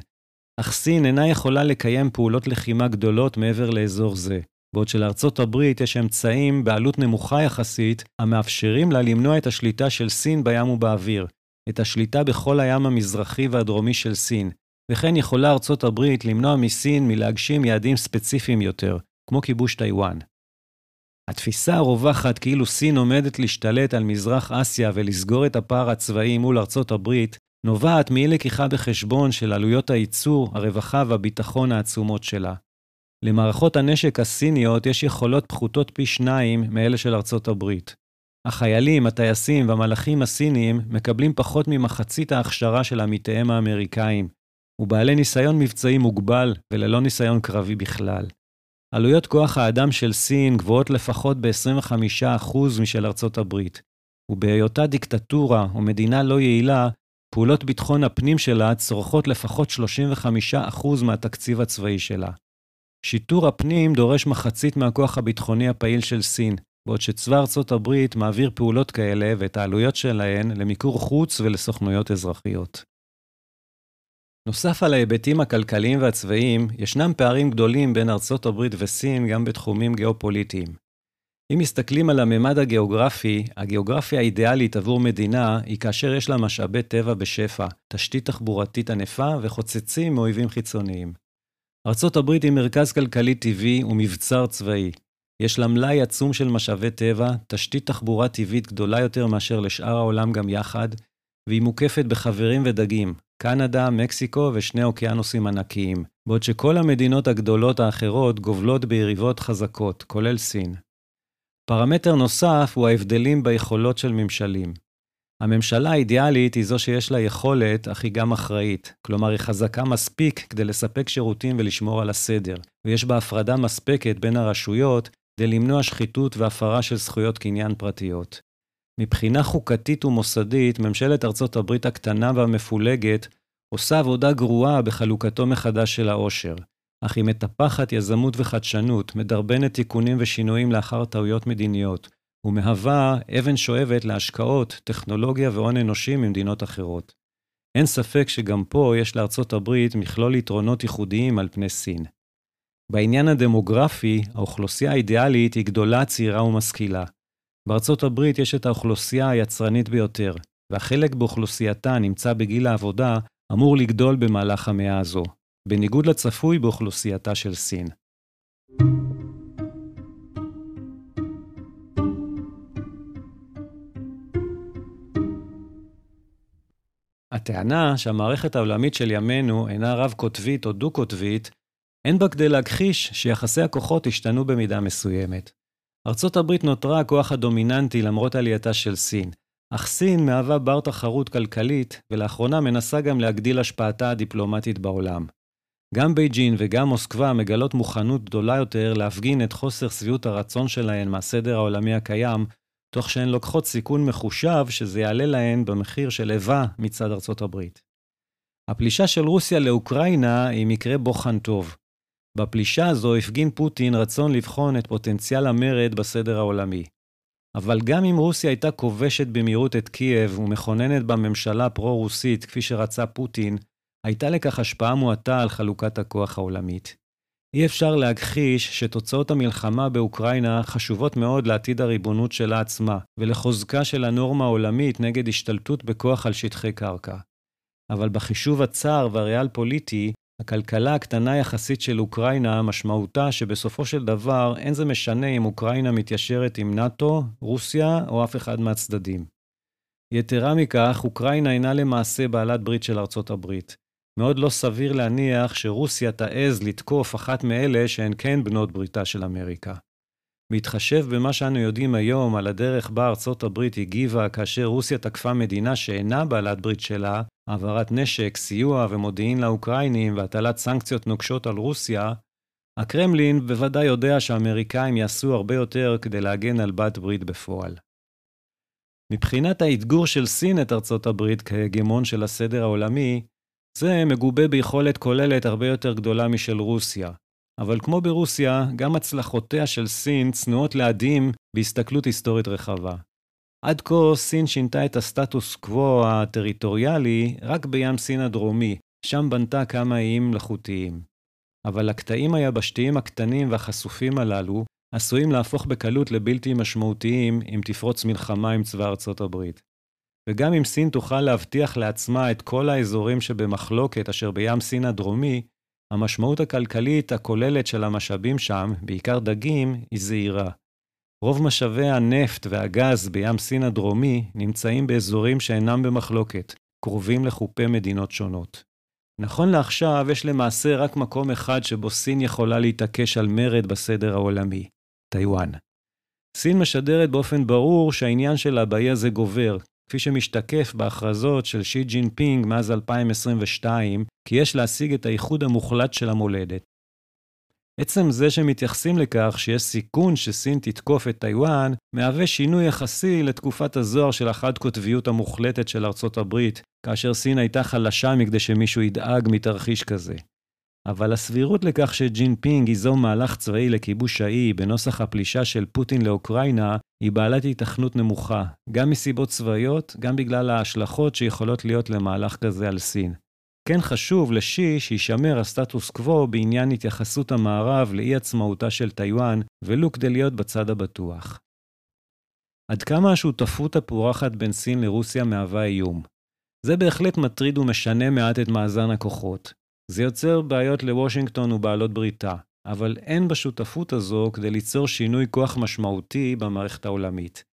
אך סין אינה יכולה לקיים פעולות לחימה גדולות מעבר לאזור זה, בעוד שלארצות הברית יש אמצעים בעלות נמוכה יחסית, המאפשרים לה למנוע את השליטה של סין בים ובאוויר, את השליטה בכל הים המזרחי והדרומי של סין, וכן יכולה ארצות הברית למנוע מסין מלהגשים יעדים ספציפיים יותר, כמו כיבוש טיוואן. התפיסה הרווחת כאילו סין עומדת להשתלט על מזרח אסיה ולסגור את הפער הצבאי מול ארצות הברית, נובעת מאי לקיחה בחשבון של עלויות הייצור, הרווחה והביטחון העצומות שלה. למערכות הנשק הסיניות יש יכולות פחותות פי שניים מאלה של ארצות הברית. החיילים, הטייסים והמלאכים הסיניים מקבלים פחות ממחצית ההכשרה של עמיתיהם האמריקאים, ובעלי ניסיון מבצעי מוגבל וללא ניסיון קרבי בכלל. עלויות כוח האדם של סין גבוהות לפחות ב-25% משל ארצות הברית, ובהיותה דיקטטורה או מדינה לא יעילה, פעולות ביטחון הפנים שלה צורכות לפחות 35% מהתקציב הצבאי שלה. שיטור הפנים דורש מחצית מהכוח הביטחוני הפעיל של סין, בעוד שצבא ארצות הברית מעביר פעולות כאלה ואת העלויות שלהן למיקור חוץ ולסוכנויות אזרחיות. נוסף על ההיבטים הכלכליים והצבאיים, ישנם פערים גדולים בין ארצות הברית וסין גם בתחומים גיאופוליטיים. אם מסתכלים על הממד הגיאוגרפי, הגיאוגרפיה האידיאלית עבור מדינה היא כאשר יש לה משאבי טבע בשפע, תשתית תחבורתית ענפה וחוצצים מאויבים חיצוניים. ארצות הברית היא מרכז כלכלי טבעי ומבצר צבאי. יש לה מלאי עצום של משאבי טבע, תשתית תחבורה טבעית גדולה יותר מאשר לשאר העולם גם יחד, והיא מוקפת בחברים ודגים, קנדה, מקסיקו ושני אוקיינוסים ענקיים, בעוד שכל המדינות הגדולות האחרות גובלות ביריבות חזקות, כולל סין. פרמטר נוסף הוא ההבדלים ביכולות של ממשלים. הממשלה האידיאלית היא זו שיש לה יכולת, אך היא גם אחראית. כלומר, היא חזקה מספיק כדי לספק שירותים ולשמור על הסדר, ויש בה הפרדה מספקת בין הרשויות כדי למנוע שחיתות והפרה של זכויות קניין פרטיות. מבחינה חוקתית ומוסדית, ממשלת ארצות הברית הקטנה והמפולגת עושה עבודה גרועה בחלוקתו מחדש של העושר, אך היא מטפחת יזמות וחדשנות, מדרבנת תיקונים ושינויים לאחר טעויות מדיניות, ומהווה אבן שואבת להשקעות, טכנולוגיה והון אנושי ממדינות אחרות. אין ספק שגם פה יש לארצות הברית מכלול יתרונות ייחודיים על פני סין. בעניין הדמוגרפי, האוכלוסייה האידיאלית היא גדולה, צעירה ומשכילה. בארצות הברית יש את האוכלוסייה היצרנית ביותר, והחלק באוכלוסייתה נמצא בגיל העבודה אמור לגדול במהלך המאה הזו, בניגוד לצפוי באוכלוסייתה של סין. הטענה שהמערכת העולמית של ימינו אינה רב-קוטבית או דו-קוטבית, אין בה כדי להכחיש שיחסי הכוחות השתנו במידה מסוימת. ארצות הברית נותרה הכוח הדומיננטי למרות עלייתה של סין, אך סין מהווה בר תחרות כלכלית, ולאחרונה מנסה גם להגדיל השפעתה הדיפלומטית בעולם. גם בייג'ין וגם מוסקבה מגלות מוכנות גדולה יותר להפגין את חוסר שביעות הרצון שלהן מהסדר העולמי הקיים, תוך שהן לוקחות סיכון מחושב שזה יעלה להן במחיר של איבה מצד ארצות הברית. הפלישה של רוסיה לאוקראינה היא מקרה בוחן טוב. בפלישה הזו הפגין פוטין רצון לבחון את פוטנציאל המרד בסדר העולמי. אבל גם אם רוסיה הייתה כובשת במהירות את קייב ומכוננת בה ממשלה פרו-רוסית כפי שרצה פוטין, הייתה לכך השפעה מועטה על חלוקת הכוח העולמית. אי אפשר להכחיש שתוצאות המלחמה באוקראינה חשובות מאוד לעתיד הריבונות שלה עצמה, ולחוזקה של הנורמה העולמית נגד השתלטות בכוח על שטחי קרקע. אבל בחישוב הצר והריאל פוליטי, הכלכלה הקטנה יחסית של אוקראינה, משמעותה שבסופו של דבר אין זה משנה אם אוקראינה מתיישרת עם נאט"ו, רוסיה או אף אחד מהצדדים. יתרה מכך, אוקראינה אינה למעשה בעלת ברית של ארצות הברית. מאוד לא סביר להניח שרוסיה תעז לתקוף אחת מאלה שהן כן בנות בריתה של אמריקה. בהתחשב במה שאנו יודעים היום על הדרך בה ארצות הברית הגיבה כאשר רוסיה תקפה מדינה שאינה בעלת ברית שלה, העברת נשק, סיוע ומודיעין לאוקראינים והטלת סנקציות נוקשות על רוסיה, הקרמלין בוודאי יודע שהאמריקאים יעשו הרבה יותר כדי להגן על בת ברית בפועל. מבחינת האתגור של סין את ארצות הברית כהגמון של הסדר העולמי, זה מגובה ביכולת כוללת הרבה יותר גדולה משל רוסיה. אבל כמו ברוסיה, גם הצלחותיה של סין צנועות להדים בהסתכלות היסטורית רחבה. עד כה סין שינתה את הסטטוס קוו הטריטוריאלי רק בים סין הדרומי, שם בנתה כמה איים מלאכותיים. אבל הקטעים היבשתיים הקטנים והחשופים הללו עשויים להפוך בקלות לבלתי משמעותיים אם תפרוץ מלחמה עם צבא ארצות הברית. וגם אם סין תוכל להבטיח לעצמה את כל האזורים שבמחלוקת אשר בים סין הדרומי, המשמעות הכלכלית הכוללת של המשאבים שם, בעיקר דגים, היא זהירה. רוב משאבי הנפט והגז בים סין הדרומי נמצאים באזורים שאינם במחלוקת, קרובים לחופי מדינות שונות. נכון לעכשיו, יש למעשה רק מקום אחד שבו סין יכולה להתעקש על מרד בסדר העולמי, טיוואן. סין משדרת באופן ברור שהעניין שלה באי הזה גובר, כפי שמשתקף בהכרזות של שי ג'ינפינג מאז 2022, כי יש להשיג את האיחוד המוחלט של המולדת. עצם זה שמתייחסים לכך שיש סיכון שסין תתקוף את טיוואן, מהווה שינוי יחסי לתקופת הזוהר של החד-קוטביות המוחלטת של ארצות הברית, כאשר סין הייתה חלשה מכדי שמישהו ידאג מתרחיש כזה. אבל הסבירות לכך שג'ינפינג ייזום מהלך צבאי לכיבוש האי בנוסח הפלישה של פוטין לאוקראינה, היא בעלת היתכנות נמוכה, גם מסיבות צבאיות, גם בגלל ההשלכות שיכולות להיות למהלך כזה על סין. כן חשוב לשי שישמר הסטטוס קוו בעניין התייחסות המערב לאי עצמאותה של טיוואן, ולו כדי להיות בצד הבטוח. עד כמה השותפות הפורחת בין סין לרוסיה מהווה איום? זה בהחלט מטריד ומשנה מעט את מאזן הכוחות. זה יוצר בעיות לוושינגטון ובעלות בריתה, אבל אין בשותפות הזו כדי ליצור שינוי כוח משמעותי במערכת העולמית.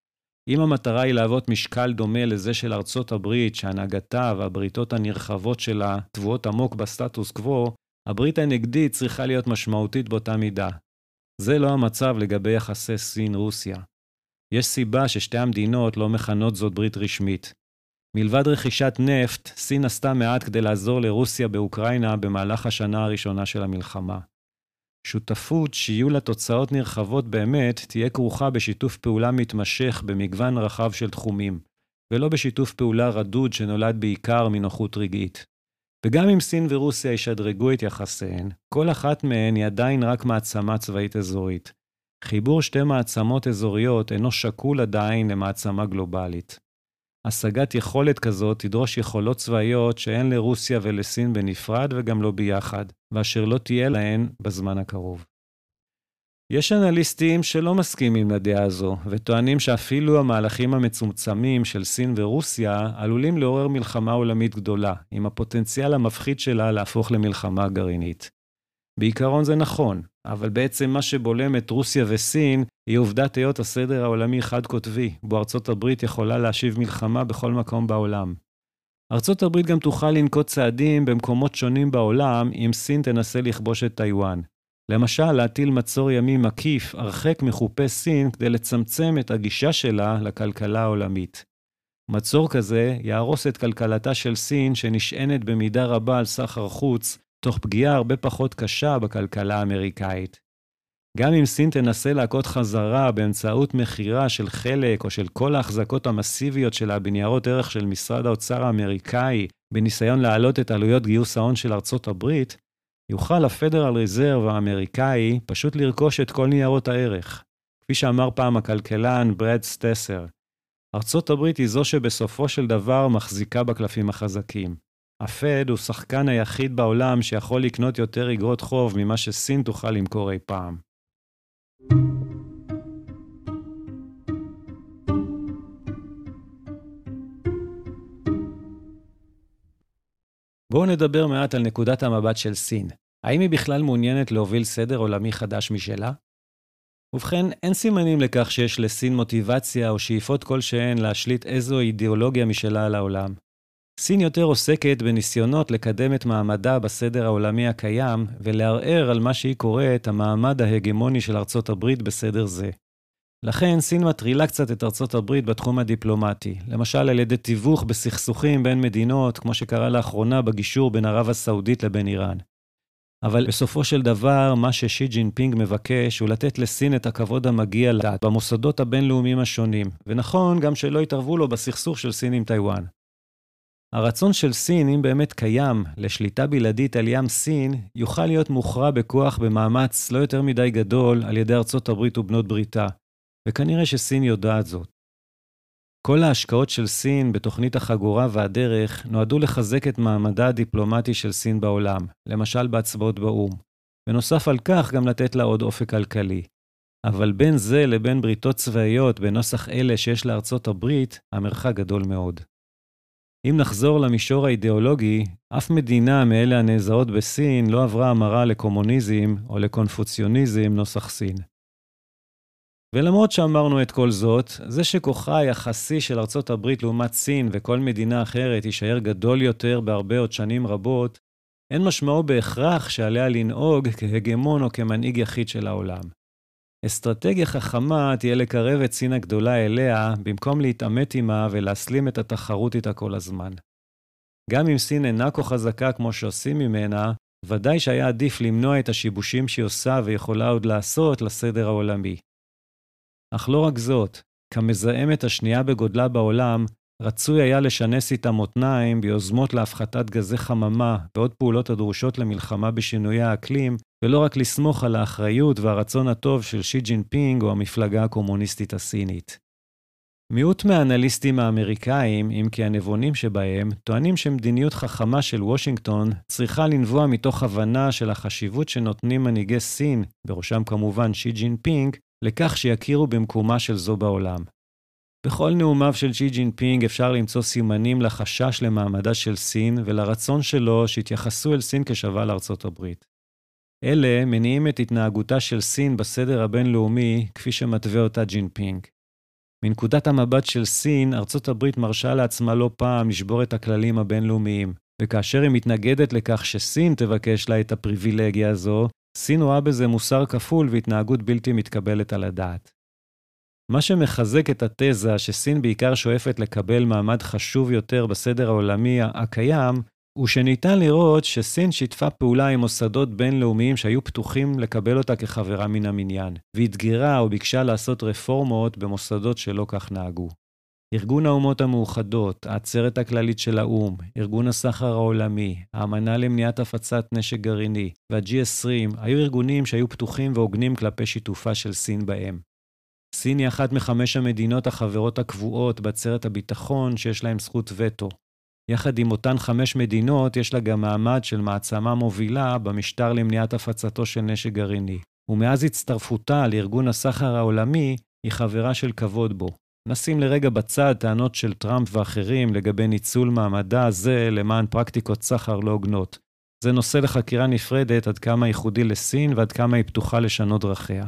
אם המטרה היא להוות משקל דומה לזה של ארצות הברית, שהנהגתה והבריתות הנרחבות שלה טבועות עמוק בסטטוס קוו, הברית הנגדית צריכה להיות משמעותית באותה מידה. זה לא המצב לגבי יחסי סין-רוסיה. יש סיבה ששתי המדינות לא מכנות זאת ברית רשמית. מלבד רכישת נפט, סין עשתה מעט כדי לעזור לרוסיה באוקראינה במהלך השנה הראשונה של המלחמה. שותפות שיהיו לה תוצאות נרחבות באמת, תהיה כרוכה בשיתוף פעולה מתמשך במגוון רחב של תחומים, ולא בשיתוף פעולה רדוד שנולד בעיקר מנוחות רגעית. וגם אם סין ורוסיה ישדרגו את יחסיהן, כל אחת מהן היא עדיין רק מעצמה צבאית אזורית. חיבור שתי מעצמות אזוריות אינו שקול עדיין למעצמה גלובלית. השגת יכולת כזאת תדרוש יכולות צבאיות שאין לרוסיה ולסין בנפרד וגם לא ביחד, ואשר לא תהיה להן בזמן הקרוב. יש אנליסטים שלא מסכימים לדעה הזו, וטוענים שאפילו המהלכים המצומצמים של סין ורוסיה עלולים לעורר מלחמה עולמית גדולה, עם הפוטנציאל המפחיד שלה להפוך למלחמה גרעינית. בעיקרון זה נכון, אבל בעצם מה שבולם את רוסיה וסין היא עובדת היות הסדר העולמי חד-קוטבי, בו ארצות הברית יכולה להשיב מלחמה בכל מקום בעולם. ארצות הברית גם תוכל לנקוט צעדים במקומות שונים בעולם אם סין תנסה לכבוש את טיוואן. למשל, להטיל מצור ימי מקיף הרחק מחופי סין כדי לצמצם את הגישה שלה לכלכלה העולמית. מצור כזה יהרוס את כלכלתה של סין, שנשענת במידה רבה על סחר חוץ, תוך פגיעה הרבה פחות קשה בכלכלה האמריקאית. גם אם סין תנסה להכות חזרה באמצעות מכירה של חלק או של כל ההחזקות המסיביות שלה בניירות ערך של משרד האוצר האמריקאי, בניסיון להעלות את עלויות גיוס ההון של ארצות הברית, יוכל הפדרל ריזרב האמריקאי פשוט לרכוש את כל ניירות הערך. כפי שאמר פעם הכלכלן ברד סטסר, ארצות הברית היא זו שבסופו של דבר מחזיקה בקלפים החזקים. הפד הוא שחקן היחיד בעולם שיכול לקנות יותר אגרות חוב ממה שסין תוכל למכור אי פעם. בואו נדבר מעט על נקודת המבט של סין. האם היא בכלל מעוניינת להוביל סדר עולמי חדש משלה? ובכן, אין סימנים לכך שיש לסין מוטיבציה או שאיפות כלשהן להשליט איזו אידיאולוגיה משלה על העולם. סין יותר עוסקת בניסיונות לקדם את מעמדה בסדר העולמי הקיים ולערער על מה שהיא קוראת המעמד ההגמוני של ארצות הברית בסדר זה. לכן סין מטרילה קצת את ארצות הברית בתחום הדיפלומטי, למשל על ידי תיווך בסכסוכים בין מדינות, כמו שקרה לאחרונה בגישור בין ערב הסעודית לבין איראן. אבל בסופו של דבר, מה ששי ג'ינפינג מבקש הוא לתת לסין את הכבוד המגיע לה במוסדות הבינלאומיים השונים, ונכון גם שלא יתערבו לו בסכסוך של סין עם טיוואן. הרצון של סין, אם באמת קיים, לשליטה בלעדית על ים סין, יוכל להיות מוכרע בכוח במאמץ לא יותר מדי גדול על ידי ארצות הברית ובנות בריתה, וכנראה שסין יודעת זאת. כל ההשקעות של סין בתוכנית החגורה והדרך נועדו לחזק את מעמדה הדיפלומטי של סין בעולם, למשל בהצבעות באו"ם. ונוסף על כך, גם לתת לה עוד אופק כלכלי. אבל בין זה לבין בריתות צבאיות בנוסח אלה שיש לארצות הברית, המרחק גדול מאוד. אם נחזור למישור האידיאולוגי, אף מדינה מאלה הנעזרות בסין לא עברה המרה לקומוניזם או לקונפוציוניזם נוסח סין. ולמרות שאמרנו את כל זאת, זה שכוחה היחסי של ארצות הברית לעומת סין וכל מדינה אחרת יישאר גדול יותר בהרבה עוד שנים רבות, אין משמעו בהכרח שעליה לנהוג כהגמון או כמנהיג יחיד של העולם. אסטרטגיה חכמה תהיה לקרב את סין הגדולה אליה, במקום להתעמת עימה ולהסלים את התחרות איתה כל הזמן. גם אם סין אינה כה חזקה כמו שעושים ממנה, ודאי שהיה עדיף למנוע את השיבושים שהיא עושה ויכולה עוד לעשות לסדר העולמי. אך לא רק זאת, כמזהמת השנייה בגודלה בעולם, רצוי היה לשנס איתה מותניים ביוזמות להפחתת גזי חממה ועוד פעולות הדרושות למלחמה בשינויי האקלים, ולא רק לסמוך על האחריות והרצון הטוב של שי ג'ינפינג או המפלגה הקומוניסטית הסינית. מיעוט מהאנליסטים האמריקאים, אם כי הנבונים שבהם, טוענים שמדיניות חכמה של וושינגטון צריכה לנבוע מתוך הבנה של החשיבות שנותנים מנהיגי סין, בראשם כמובן שי ג'ינפינג, לכך שיכירו במקומה של זו בעולם. בכל נאומיו של שי ג'ינפינג אפשר למצוא סימנים לחשש למעמדה של סין ולרצון שלו שיתייחסו אל סין כשווה לארצות הברית. אלה מניעים את התנהגותה של סין בסדר הבינלאומי, כפי שמתווה אותה ג'ינפינג. מנקודת המבט של סין, ארצות הברית מרשה לעצמה לא פעם לשבור את הכללים הבינלאומיים, וכאשר היא מתנגדת לכך שסין תבקש לה את הפריבילגיה הזו, סין רואה בזה מוסר כפול והתנהגות בלתי מתקבלת על הדעת. מה שמחזק את התזה שסין בעיקר שואפת לקבל מעמד חשוב יותר בסדר העולמי הקיים, הוא שניתן לראות שסין שיתפה פעולה עם מוסדות בינלאומיים שהיו פתוחים לקבל אותה כחברה מן המניין, ואתגרה או ביקשה לעשות רפורמות במוסדות שלא כך נהגו. ארגון האומות המאוחדות, העצרת הכללית של האו"ם, ארגון הסחר העולמי, האמנה למניעת הפצת נשק גרעיני וה-G20 היו ארגונים שהיו פתוחים והוגנים כלפי שיתופה של סין בהם. סין היא אחת מחמש המדינות החברות הקבועות בעצרת הביטחון שיש להן זכות וטו. יחד עם אותן חמש מדינות, יש לה גם מעמד של מעצמה מובילה במשטר למניעת הפצתו של נשק גרעיני. ומאז הצטרפותה לארגון הסחר העולמי, היא חברה של כבוד בו. נשים לרגע בצד טענות של טראמפ ואחרים לגבי ניצול מעמדה זה למען פרקטיקות סחר לא הוגנות. זה נושא לחקירה נפרדת עד כמה ייחודי לסין ועד כמה היא פתוחה לשנות דרכיה.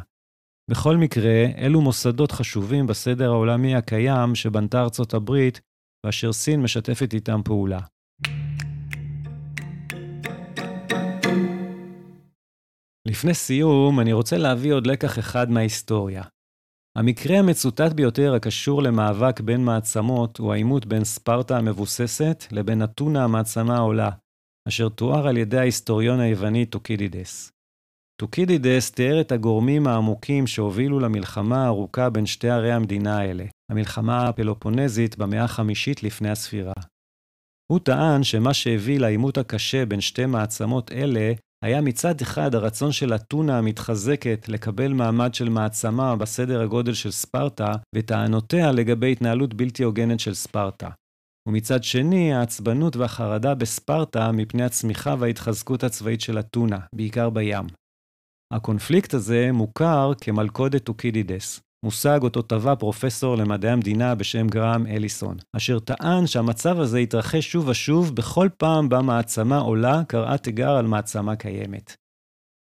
בכל מקרה, אלו מוסדות חשובים בסדר העולמי הקיים שבנתה ארצות הברית, ואשר סין משתפת איתם פעולה. לפני סיום, אני רוצה להביא עוד לקח אחד מההיסטוריה. המקרה המצוטט ביותר הקשור למאבק בין מעצמות הוא העימות בין ספרטה המבוססת לבין אתונה המעצמה העולה, אשר תואר על ידי ההיסטוריון היווני טוקידידס. טוקידידס תיאר את הגורמים העמוקים שהובילו למלחמה הארוכה בין שתי ערי המדינה האלה, המלחמה הפלופונזית במאה החמישית לפני הספירה. הוא טען שמה שהביא לעימות הקשה בין שתי מעצמות אלה היה מצד אחד הרצון של אתונה המתחזקת לקבל מעמד של מעצמה בסדר הגודל של ספרטה, וטענותיה לגבי התנהלות בלתי הוגנת של ספרטה. ומצד שני, העצבנות והחרדה בספרטה מפני הצמיחה וההתחזקות הצבאית של אתונה, בעיקר בים. הקונפליקט הזה מוכר כמלכודת טוקידידס, מושג אותו טבע פרופסור למדעי המדינה בשם גרהם אליסון, אשר טען שהמצב הזה יתרחש שוב ושוב בכל פעם בה מעצמה עולה קראה תיגר על מעצמה קיימת.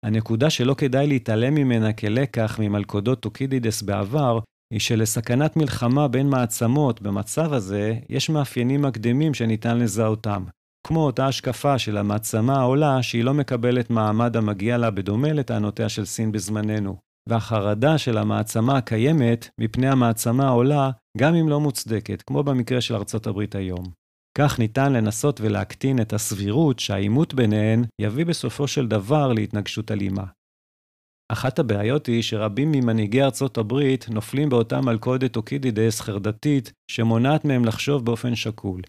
הנקודה שלא כדאי להתעלם ממנה כלקח ממלכודות טוקידידס בעבר, היא שלסכנת מלחמה בין מעצמות במצב הזה, יש מאפיינים מקדימים שניתן לזהותם, כמו אותה השקפה של המעצמה העולה שהיא לא מקבלת מעמד המגיע לה בדומה לטענותיה של סין בזמננו, והחרדה של המעצמה הקיימת מפני המעצמה העולה, גם אם לא מוצדקת, כמו במקרה של ארצות הברית היום. כך ניתן לנסות ולהקטין את הסבירות שהעימות ביניהן יביא בסופו של דבר להתנגשות אלימה. אחת הבעיות היא שרבים ממנהיגי ארצות הברית נופלים באותה מלכודת אוקידידס חרדתית שמונעת מהם לחשוב באופן שקול.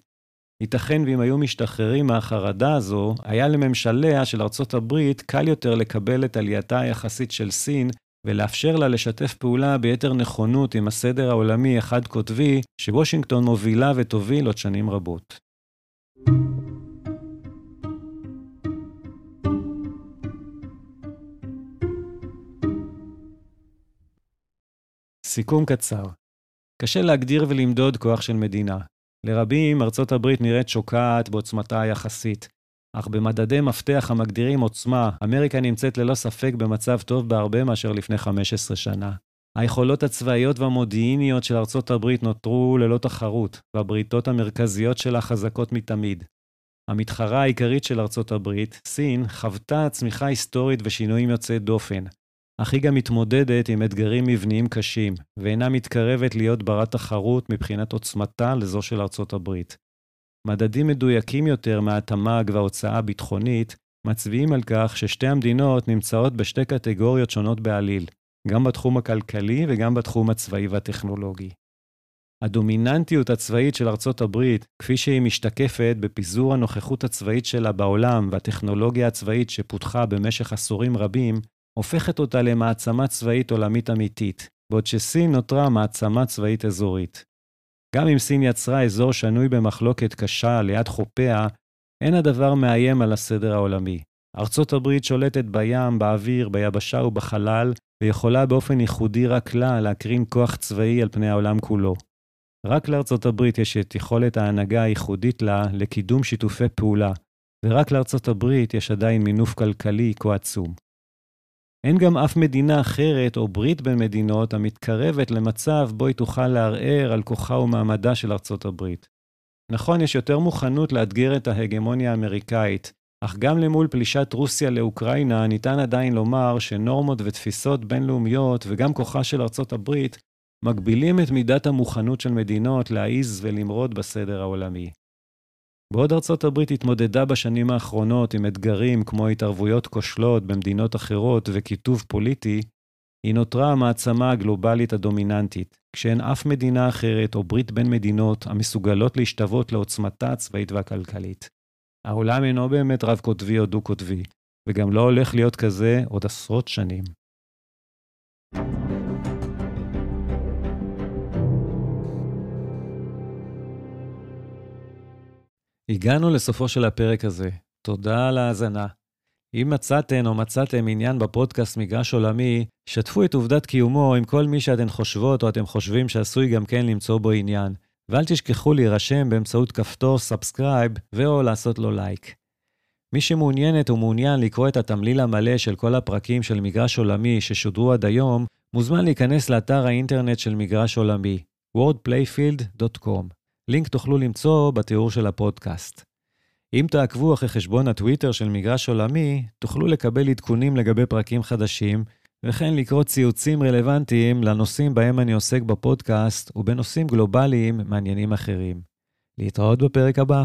ייתכן ואם היו משתחררים מהחרדה הזו, היה לממשליה של ארצות הברית קל יותר לקבל את עלייתה היחסית של סין ולאפשר לה לשתף פעולה ביתר נכונות עם הסדר העולמי החד-קוטבי שוושינגטון מובילה ותוביל עוד שנים רבות. סיכום קצר קשה להגדיר ולמדוד כוח של מדינה. לרבים, ארצות הברית נראית שוקעת בעוצמתה היחסית, אך במדדי מפתח המגדירים עוצמה, אמריקה נמצאת ללא ספק במצב טוב בהרבה מאשר לפני 15 שנה. היכולות הצבאיות והמודיעיניות של ארצות הברית נותרו ללא תחרות, והבריתות המרכזיות שלה חזקות מתמיד. המתחרה העיקרית של ארצות הברית, סין, חוותה צמיחה היסטורית ושינויים יוצאי דופן, אך היא גם מתמודדת עם אתגרים מבניים קשים, ואינה מתקרבת להיות ברת תחרות מבחינת עוצמתה לזו של ארצות הברית. מדדים מדויקים יותר מהתמ"ג וההוצאה הביטחונית מצביעים על כך ששתי המדינות נמצאות בשתי קטגוריות שונות בעליל, גם בתחום הכלכלי וגם בתחום הצבאי והטכנולוגי. הדומיננטיות הצבאית של ארצות הברית, כפי שהיא משתקפת בפיזור הנוכחות הצבאית שלה בעולם והטכנולוגיה הצבאית שפותחה במשך עשורים רבים, הופכת אותה למעצמה צבאית עולמית אמיתית, בעוד שסין נותרה מעצמה צבאית אזורית. גם אם סין יצרה אזור שנוי במחלוקת קשה ליד חופיה, אין הדבר מאיים על הסדר העולמי. ארצות הברית שולטת בים, באוויר, ביבשה ובחלל, ויכולה באופן ייחודי רק לה להקרין כוח צבאי על פני העולם כולו. רק לארצות הברית יש את יכולת ההנהגה הייחודית לה לקידום שיתופי פעולה, ורק לארצות הברית יש עדיין מינוף כלכלי כה עצום. אין גם אף מדינה אחרת או ברית בין מדינות המתקרבת למצב בו היא תוכל לערער על כוחה ומעמדה של ארצות הברית. נכון, יש יותר מוכנות לאתגר את ההגמוניה האמריקאית, אך גם למול פלישת רוסיה לאוקראינה ניתן עדיין לומר שנורמות ותפיסות בינלאומיות וגם כוחה של ארצות הברית מגבילים את מידת המוכנות של מדינות להעיז ולמרוד בסדר העולמי. בעוד ארצות הברית התמודדה בשנים האחרונות עם אתגרים כמו התערבויות כושלות במדינות אחרות וקיטוב פוליטי, היא נותרה המעצמה הגלובלית הדומיננטית, כשאין אף מדינה אחרת או ברית בין מדינות המסוגלות להשתוות לעוצמתה הצבאית והכלכלית. העולם אינו באמת רב-קוטבי או דו-קוטבי, וגם לא הולך להיות כזה עוד עשרות שנים. הגענו לסופו של הפרק הזה. תודה על ההאזנה. אם מצאתן או מצאתם עניין בפודקאסט מגרש עולמי, שתפו את עובדת קיומו עם כל מי שאתן חושבות או אתם חושבים שעשוי גם כן למצוא בו עניין. ואל תשכחו להירשם באמצעות כפתור subscribe ו/או לעשות לו לייק. מי שמעוניינת או מעוניין לקרוא את התמליל המלא של כל הפרקים של מגרש עולמי ששודרו עד היום, מוזמן להיכנס לאתר האינטרנט של מגרש עולמי, wordplayfield.com. לינק תוכלו למצוא בתיאור של הפודקאסט. אם תעקבו אחרי חשבון הטוויטר של מגרש עולמי, תוכלו לקבל עדכונים לגבי פרקים חדשים, וכן לקרוא ציוצים רלוונטיים לנושאים בהם אני עוסק בפודקאסט ובנושאים גלובליים מעניינים אחרים. להתראות בפרק הבא.